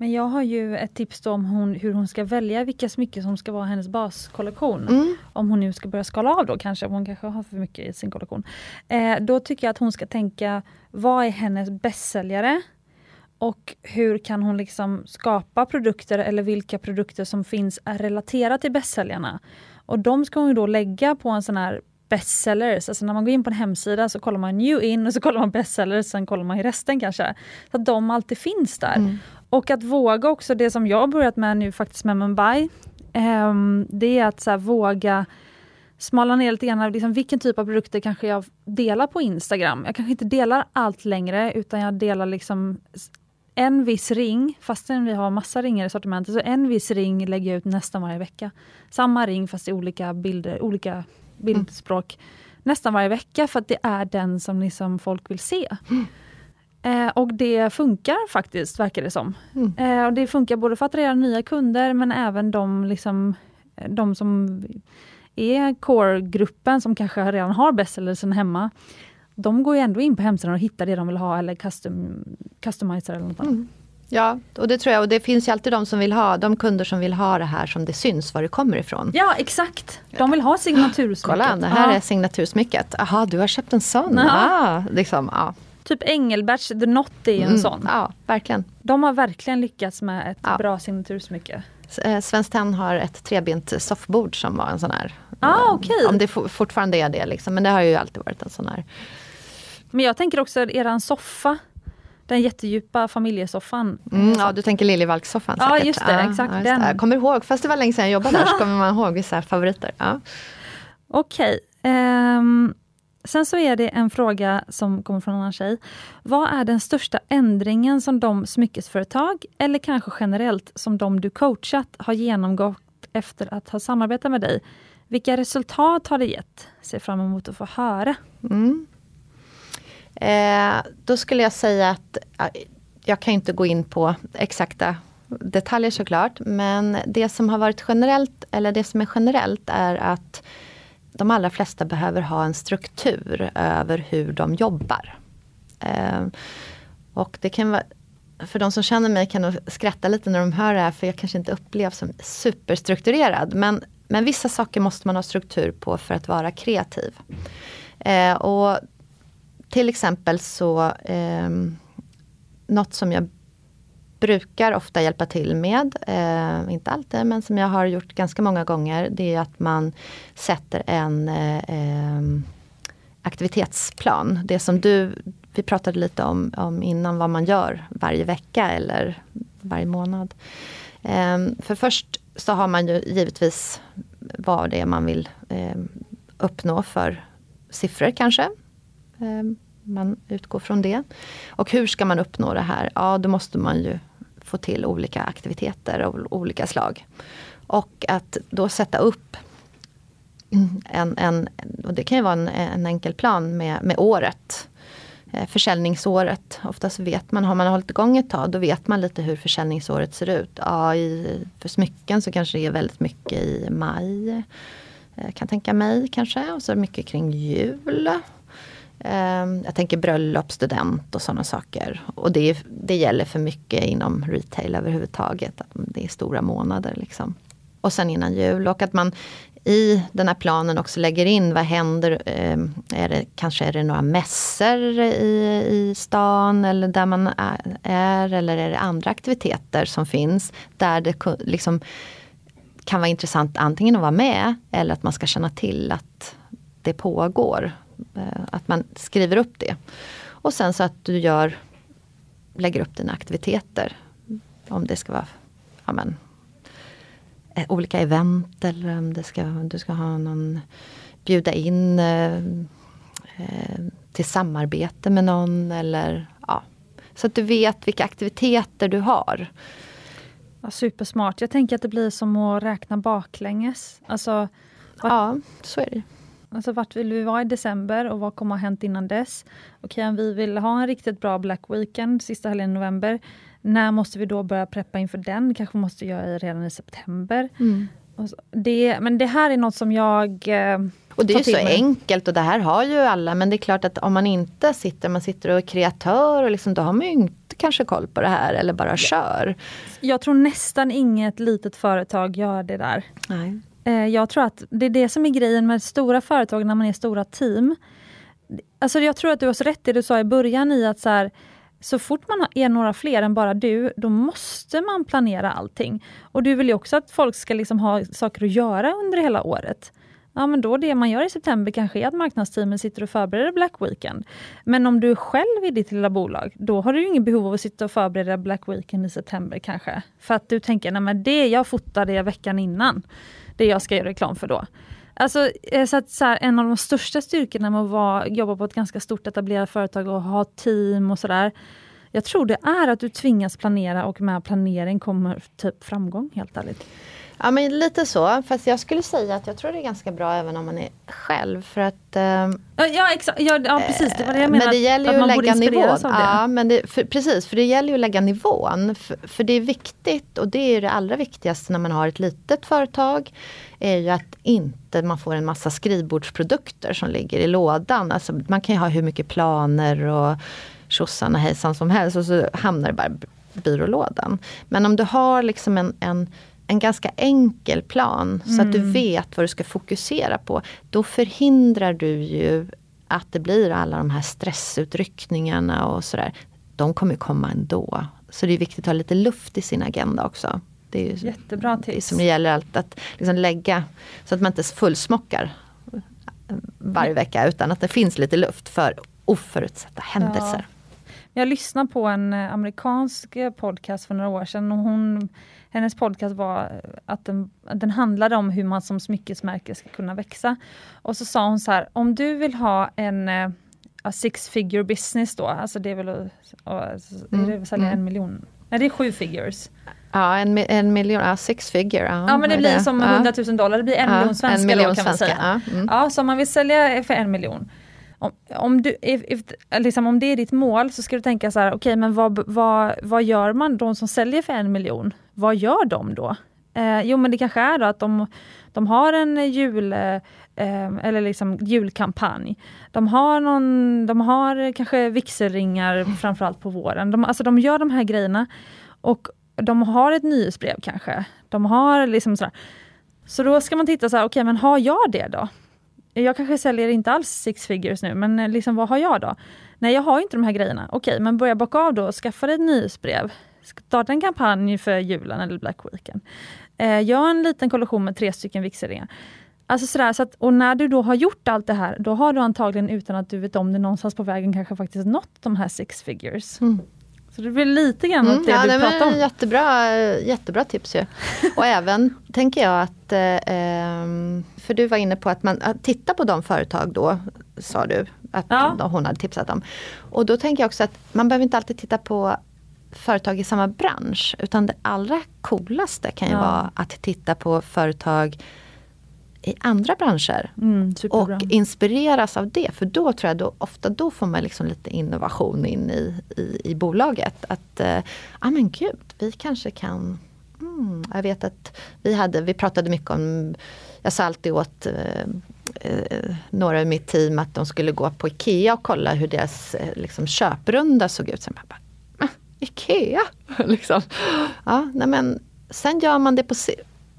Men jag har ju ett tips om hon, hur hon ska välja vilka smycken som ska vara hennes baskollektion. Mm. Om hon nu ska börja skala av då kanske, hon kanske har för mycket i sin kollektion. Eh, då tycker jag att hon ska tänka, vad är hennes bästsäljare? Och hur kan hon liksom skapa produkter eller vilka produkter som finns är relaterade till bästsäljarna. Och de ska hon då lägga på en sån här bestsellers. Alltså när man går in på en hemsida så kollar man new in och så kollar man bestsellers, sen kollar man i resten kanske. Så att de alltid finns där. Mm. Och att våga också, det som jag har börjat med nu faktiskt med Mumbai, eh, det är att så här, våga smala ner lite grann, liksom, vilken typ av produkter kanske jag delar på Instagram. Jag kanske inte delar allt längre, utan jag delar liksom en viss ring, fastän vi har massa ringar i sortimentet, så en viss ring lägger jag ut nästan varje vecka. Samma ring fast i olika bilder, olika bildspråk. Mm. Nästan varje vecka för att det är den som liksom folk vill se. Mm. Eh, och det funkar faktiskt, verkar det som. Mm. Eh, och det funkar både för att attrahera nya kunder men även de, liksom, de som är core-gruppen som kanske redan har bestsellersen hemma. De går ju ändå in på hemsidan och hittar det de vill ha eller custom, customizer eller något annat. Mm. Ja, och det tror jag. Och det finns ju alltid de som vill ha, de kunder som vill ha det här som det syns var det kommer ifrån. Ja, exakt. De vill ha signatursmycket. Kolla, det här ja. är signatursmycket. Jaha, du har köpt en sån. Ah, liksom, ja. Typ Engelberts The Knot är ju en mm, sån. Ja, verkligen. De har verkligen lyckats med ett ja. bra signatursmycke. Eh, Svenskt Tenn har ett trebent soffbord som var en sån här. Ah, okay. Om det fortfarande är det liksom, men det har ju alltid varit en sån här. Men jag tänker också eran soffa. Den jättedjupa familjesoffan. Mm, ja, du tänker Liljevalchssoffan Ja, just det. exakt, ja, den. Jag kommer ihåg, fast det var länge sedan jag jobbade där, så kommer man ihåg vissa favoriter. Ja. Okej. Okay. Um, ehm, Sen så är det en fråga som kommer från en annan tjej. Vad är den största ändringen som de smyckesföretag, eller kanske generellt, som de du coachat har genomgått efter att ha samarbetat med dig? Vilka resultat har det gett? Ser fram emot att få höra. Mm. Eh, då skulle jag säga att jag kan inte gå in på exakta detaljer såklart, men det som har varit generellt, eller det som är generellt är att de allra flesta behöver ha en struktur över hur de jobbar. Eh, och det kan vara, för de som känner mig kan nog skratta lite när de hör det här för jag kanske inte upplevs som superstrukturerad. Men, men vissa saker måste man ha struktur på för att vara kreativ. Eh, och till exempel så, eh, något som jag brukar ofta hjälpa till med, eh, inte alltid, men som jag har gjort ganska många gånger, det är att man sätter en eh, ehm, aktivitetsplan. Det som du, vi pratade lite om, om innan vad man gör varje vecka eller varje månad. Eh, för först så har man ju givetvis vad det är man vill eh, uppnå för siffror kanske. Eh, man utgår från det. Och hur ska man uppnå det här? Ja, då måste man ju få till olika aktiviteter av olika slag. Och att då sätta upp en, en och det kan ju vara en, en enkel plan med, med året. Eh, försäljningsåret. Oftast vet man, har man hållit igång ett tag, då vet man lite hur försäljningsåret ser ut. Ja, i, för smycken så kanske det är väldigt mycket i maj. Eh, kan tänka mig kanske. Och så mycket kring jul. Ehm, jag tänker bröllop, student och sådana saker. Och det, det gäller för mycket inom retail överhuvudtaget. Att det är stora månader. Liksom. Och sen innan jul. Och att man i den här planen också lägger in vad händer. Ehm, är det, kanske är det några mässor i, i stan eller där man är. Eller är det andra aktiviteter som finns. Där det liksom kan vara intressant antingen att vara med eller att man ska känna till att det pågår. Eh, att man skriver upp det. Och sen så att du gör, lägger upp dina aktiviteter. Om det ska vara ja men, eh, olika event eller om det ska, du ska ha någon, bjuda in eh, eh, till samarbete med någon eller ja. Så att du vet vilka aktiviteter du har. Ja, supersmart. Jag tänker att det blir som att räkna baklänges. Alltså, ja, så är det. Alltså vart vill vi vara i december och vad kommer ha hänt innan dess? Okej, om vi vill ha en riktigt bra Black Weekend sista helgen i november, När måste vi då börja preppa inför den? kanske måste göra redan i september. Mm. Det, men det här är något som jag eh, och det är ju så enkelt och det här har ju alla men det är klart att om man inte sitter, man sitter och är kreatör och liksom, då har man ju inte kanske koll på det här eller bara kör. Jag tror nästan inget litet företag gör det där. Nej. Eh, jag tror att det är det som är grejen med stora företag när man är stora team. Alltså jag tror att du har så rätt det du sa i början i att så här, så fort man är några fler än bara du, då måste man planera allting. Och du vill ju också att folk ska liksom ha saker att göra under hela året. Ja men då det man gör i september kanske är att marknadsteamen sitter och förbereder Black Weekend. Men om du är själv i ditt lilla bolag, då har du ingen behov av att sitta och förbereda Black Weekend i september kanske. För att du tänker, nej men det jag fotade veckan innan, det jag ska göra reklam för då. Alltså, eh, så att, så här, en av de största styrkorna med att vara, jobba på ett ganska stort etablerat företag och ha team och sådär. Jag tror det är att du tvingas planera och med planering kommer typ framgång helt ärligt. Ja men lite så, fast jag skulle säga att jag tror det är ganska bra även om man är själv för att eh, Ja, exakt, ja, ja precis, det var det jag menade. Men det gäller ju att, att lägga nivån. Ja, men det, för, precis, för det gäller ju att lägga nivån. För, för, det är viktigt och det är det allra viktigaste när man har ett litet företag. Är ju att inte man får en massa skrivbordsprodukter som ligger i lådan. Alltså, man kan ju ha hur mycket planer och tjosan och hejsan som helst och så hamnar det bara i byrålådan. Men om du har liksom en, en en ganska enkel plan så att du mm. vet vad du ska fokusera på. Då förhindrar du ju att det blir alla de här stressutryckningarna och sådär. De kommer komma ändå. Så det är viktigt att ha lite luft i sin agenda också. Det är ju Jättebra tips. Som det gäller allt att liksom lägga så att man inte fullsmockar varje vecka utan att det finns lite luft för oförutsedda händelser. Ja. Jag lyssnade på en eh, amerikansk eh, podcast för några år sedan och hon, hennes podcast var att den, den handlade om hur man som smyckesmärke ska kunna växa. Och så sa hon så här, om du vill ha en uh, six figure business då, alltså det är väl att, uh, sälja mm. en miljon? Nej det är sju figures. Ja, en, en miljon, ja, six figure. Ja, ja men det blir det? som ja. 100 000 dollar, det blir en ja, miljon svenska en miljon då kan svenska, man säga. Ja, mm. ja, så om man vill sälja för en miljon om, om, du, if, if, liksom om det är ditt mål så ska du tänka så här, okej okay, men vad, vad, vad gör man, de som säljer för en miljon, vad gör de då? Eh, jo men det kanske är då att de, de har en jul, eh, eh, eller liksom julkampanj. De har, någon, de har kanske vigselringar framförallt på våren. De, alltså de gör de här grejerna och de har ett nyhetsbrev kanske. De har liksom sådär. Så då ska man titta så här, okej okay, men har jag det då? jag kanske säljer inte alls six figures nu, men liksom, vad har jag då? Nej, jag har inte de här grejerna. Okej, men börja bocka av då och skaffa dig ett nyhetsbrev. Starta en kampanj för julen eller Black Weekend. Eh, gör en liten kollektion med tre stycken vigselringar. Alltså sådär, så att, och när du då har gjort allt det här, då har du antagligen utan att du vet om det någonstans på vägen kanske faktiskt nått de här six figures. Mm. Så det blir lite grann mm, det ja, du pratar om. Jättebra, jättebra tips ju. Och även tänker jag att, eh, för du var inne på att man att titta på de företag då, sa du, att ja. hon hade tipsat om. Och då tänker jag också att man behöver inte alltid titta på företag i samma bransch. Utan det allra coolaste kan ju ja. vara att titta på företag i andra branscher. Mm, och inspireras av det. För då tror jag då, ofta då får man liksom lite innovation in i, i, i bolaget. Att, ja eh, men gud, vi kanske kan mm, Jag vet att vi, hade, vi pratade mycket om, jag sa alltid åt eh, eh, några i mitt team att de skulle gå på IKEA och kolla hur deras eh, liksom, köprunda såg ut. Sen bara, ah, IKEA! liksom. ja, nej men, sen gör man det på,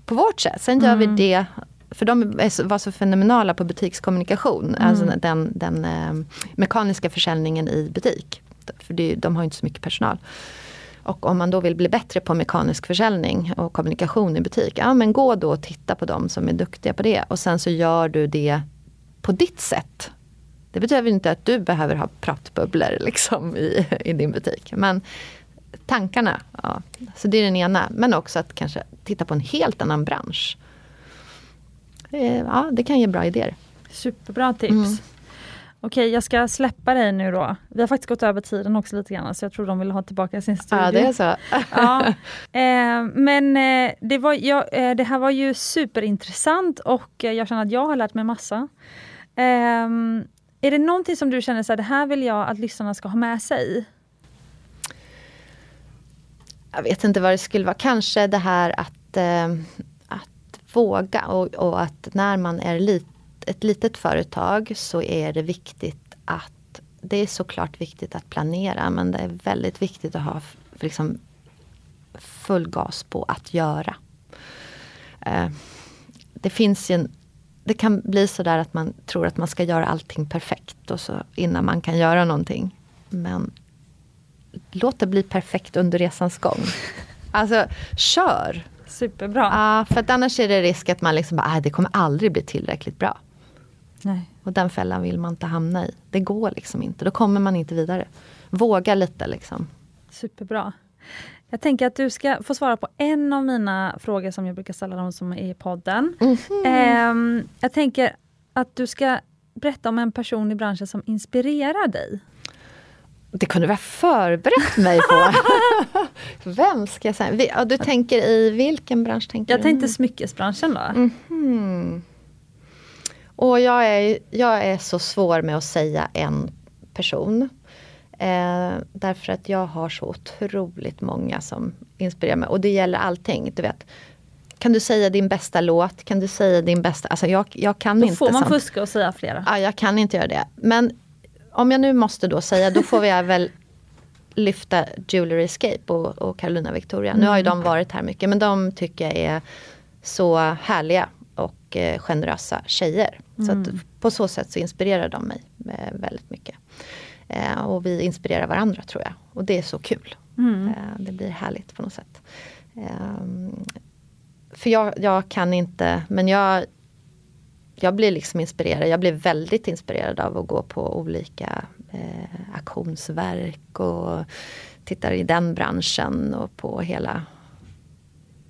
på vårt sätt. Sen gör mm. vi det för de var så fenomenala på butikskommunikation, mm. alltså den, den eh, mekaniska försäljningen i butik. För det, de har inte så mycket personal. Och om man då vill bli bättre på mekanisk försäljning och kommunikation i butik, ja men gå då och titta på de som är duktiga på det. Och sen så gör du det på ditt sätt. Det betyder inte att du behöver ha pratbubblor liksom i, i din butik. Men tankarna, ja, så det är den ena. Men också att kanske titta på en helt annan bransch ja, det kan ge bra idéer. Superbra tips. Mm. Okej, jag ska släppa dig nu då. Vi har faktiskt gått över tiden också lite grann, så jag tror de vill ha tillbaka sin studio. Ja, det är så. ja. Eh, men eh, det, var, ja, eh, det här var ju superintressant och jag känner att jag har lärt mig massa. Ehm, är det någonting som du känner så här, det här vill jag att lyssnarna ska ha med sig? Jag vet inte vad det skulle vara. Kanske det här att, eh, att våga och, och, att när man är lit, ett litet företag så är det viktigt att det är såklart viktigt att planera men det är väldigt viktigt att ha liksom, full gas på att göra. Eh, det finns ju en, det kan bli sådär att man tror att man ska göra allting perfekt och så innan man kan göra någonting. Men låt det bli perfekt under resans gång. Alltså, kör! Superbra. Ja, för att annars är det risk att man liksom bara, det kommer aldrig bli tillräckligt bra. Nej. Och den fällan vill man inte hamna i. Det går liksom inte, då kommer man inte vidare. Våga lite liksom. Superbra. Jag tänker att du ska få svara på en av mina frågor som jag brukar ställa dem som är i podden. Mm -hmm. eh, jag tänker att du ska berätta om en person i branschen som inspirerar dig. Det kunde du ha förberett mig på. Vem ska jag säga? Ja, du tänker i vilken bransch? Tänker jag du? tänkte smyckesbranschen då. Mm -hmm. Och jag är, jag är så svår med att säga en person. Eh, därför att jag har så otroligt många som inspirerar mig. Och det gäller allting. Du vet, kan du säga din bästa låt? Kan du säga din bästa... Alltså jag, jag kan då inte. Får man sånt. fuska och säga flera. Ja, jag kan inte göra det. Men om jag nu måste då säga, då får jag väl lyfta Jewelry Escape och, och Carolina Victoria. Nu har ju de mm. varit här mycket men de tycker jag är så härliga och eh, generösa tjejer. Mm. Så på så sätt så inspirerar de mig eh, väldigt mycket. Eh, och vi inspirerar varandra tror jag. Och det är så kul. Mm. Eh, det blir härligt på något sätt. Ehm, för jag, jag kan inte, men jag, jag blir liksom inspirerad. Jag blir väldigt inspirerad av att gå på olika eh, auktionsverk och tittar i den branschen och på hela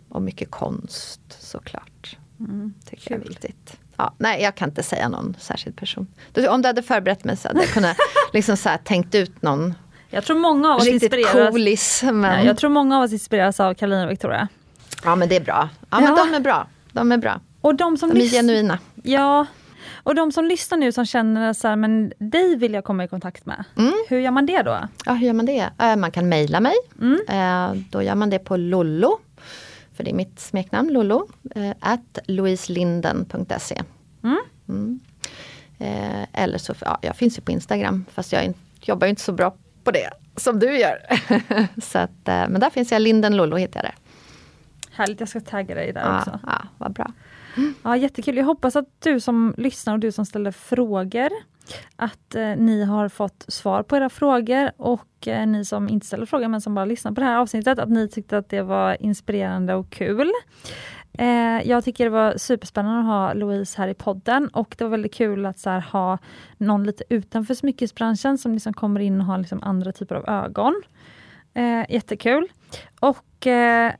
och mycket konst såklart. Mm, tycker jag är viktigt. Ja, nej, jag kan inte säga någon särskild person. Om du hade förberett mig så hade jag kunnat liksom så här, tänkt ut någon jag tror många av oss inspireras. Coolis, men... ja, jag tror många av oss inspireras av Karolina och Victoria. Ja men det är bra. Ja, ja. men de är bra. De är bra. Och de som de är genuina. Ja. Och de som lyssnar nu som känner så här, men dig vill jag komma i kontakt med. Mm. Hur gör man det då? Ja, hur gör man det? Eh, man kan mejla mig. Mm. Eh, då gör man det på lollo för det är mitt smeknamn, Lollo, eh, at louiselinden.se. Mm. Mm. Eller så, ja, jag finns ju på Instagram fast jag jobbar inte så bra på det som du gör. så att, men där finns jag, Linden Lollo hittar jag det. Härligt, jag ska tagga dig där ja, också. Ja, vad bra. Ja, jättekul. Jag hoppas att du som lyssnar och du som ställer frågor att eh, ni har fått svar på era frågor och eh, ni som inte ställer frågor men som bara lyssnar på det här avsnittet att ni tyckte att det var inspirerande och kul. Eh, jag tycker det var superspännande att ha Louise här i podden och det var väldigt kul att så här, ha någon lite utanför smyckesbranschen som liksom kommer in och har liksom andra typer av ögon. Eh, jättekul. Och eh,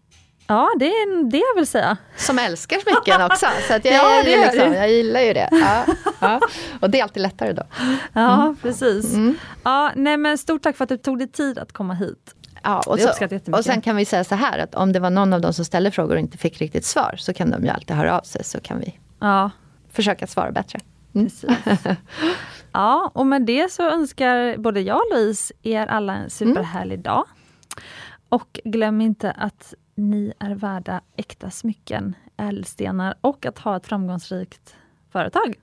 Ja, det är det jag vill säga. Som älskar smycken också. Så jag, ja, det liksom, jag gillar ju det. Ja, ja. Och det är alltid lättare då. Mm. Ja, precis. Mm. Ja, nej, men stort tack för att du tog dig tid att komma hit. Ja, och, så, och sen kan vi säga så här att om det var någon av dem som ställde frågor och inte fick riktigt svar så kan de ju alltid höra av sig så kan vi ja. försöka svara bättre. Mm. Ja, och med det så önskar både jag och Louise er alla en superhärlig dag. Och glöm inte att ni är värda äkta smycken, ädelstenar och att ha ett framgångsrikt företag.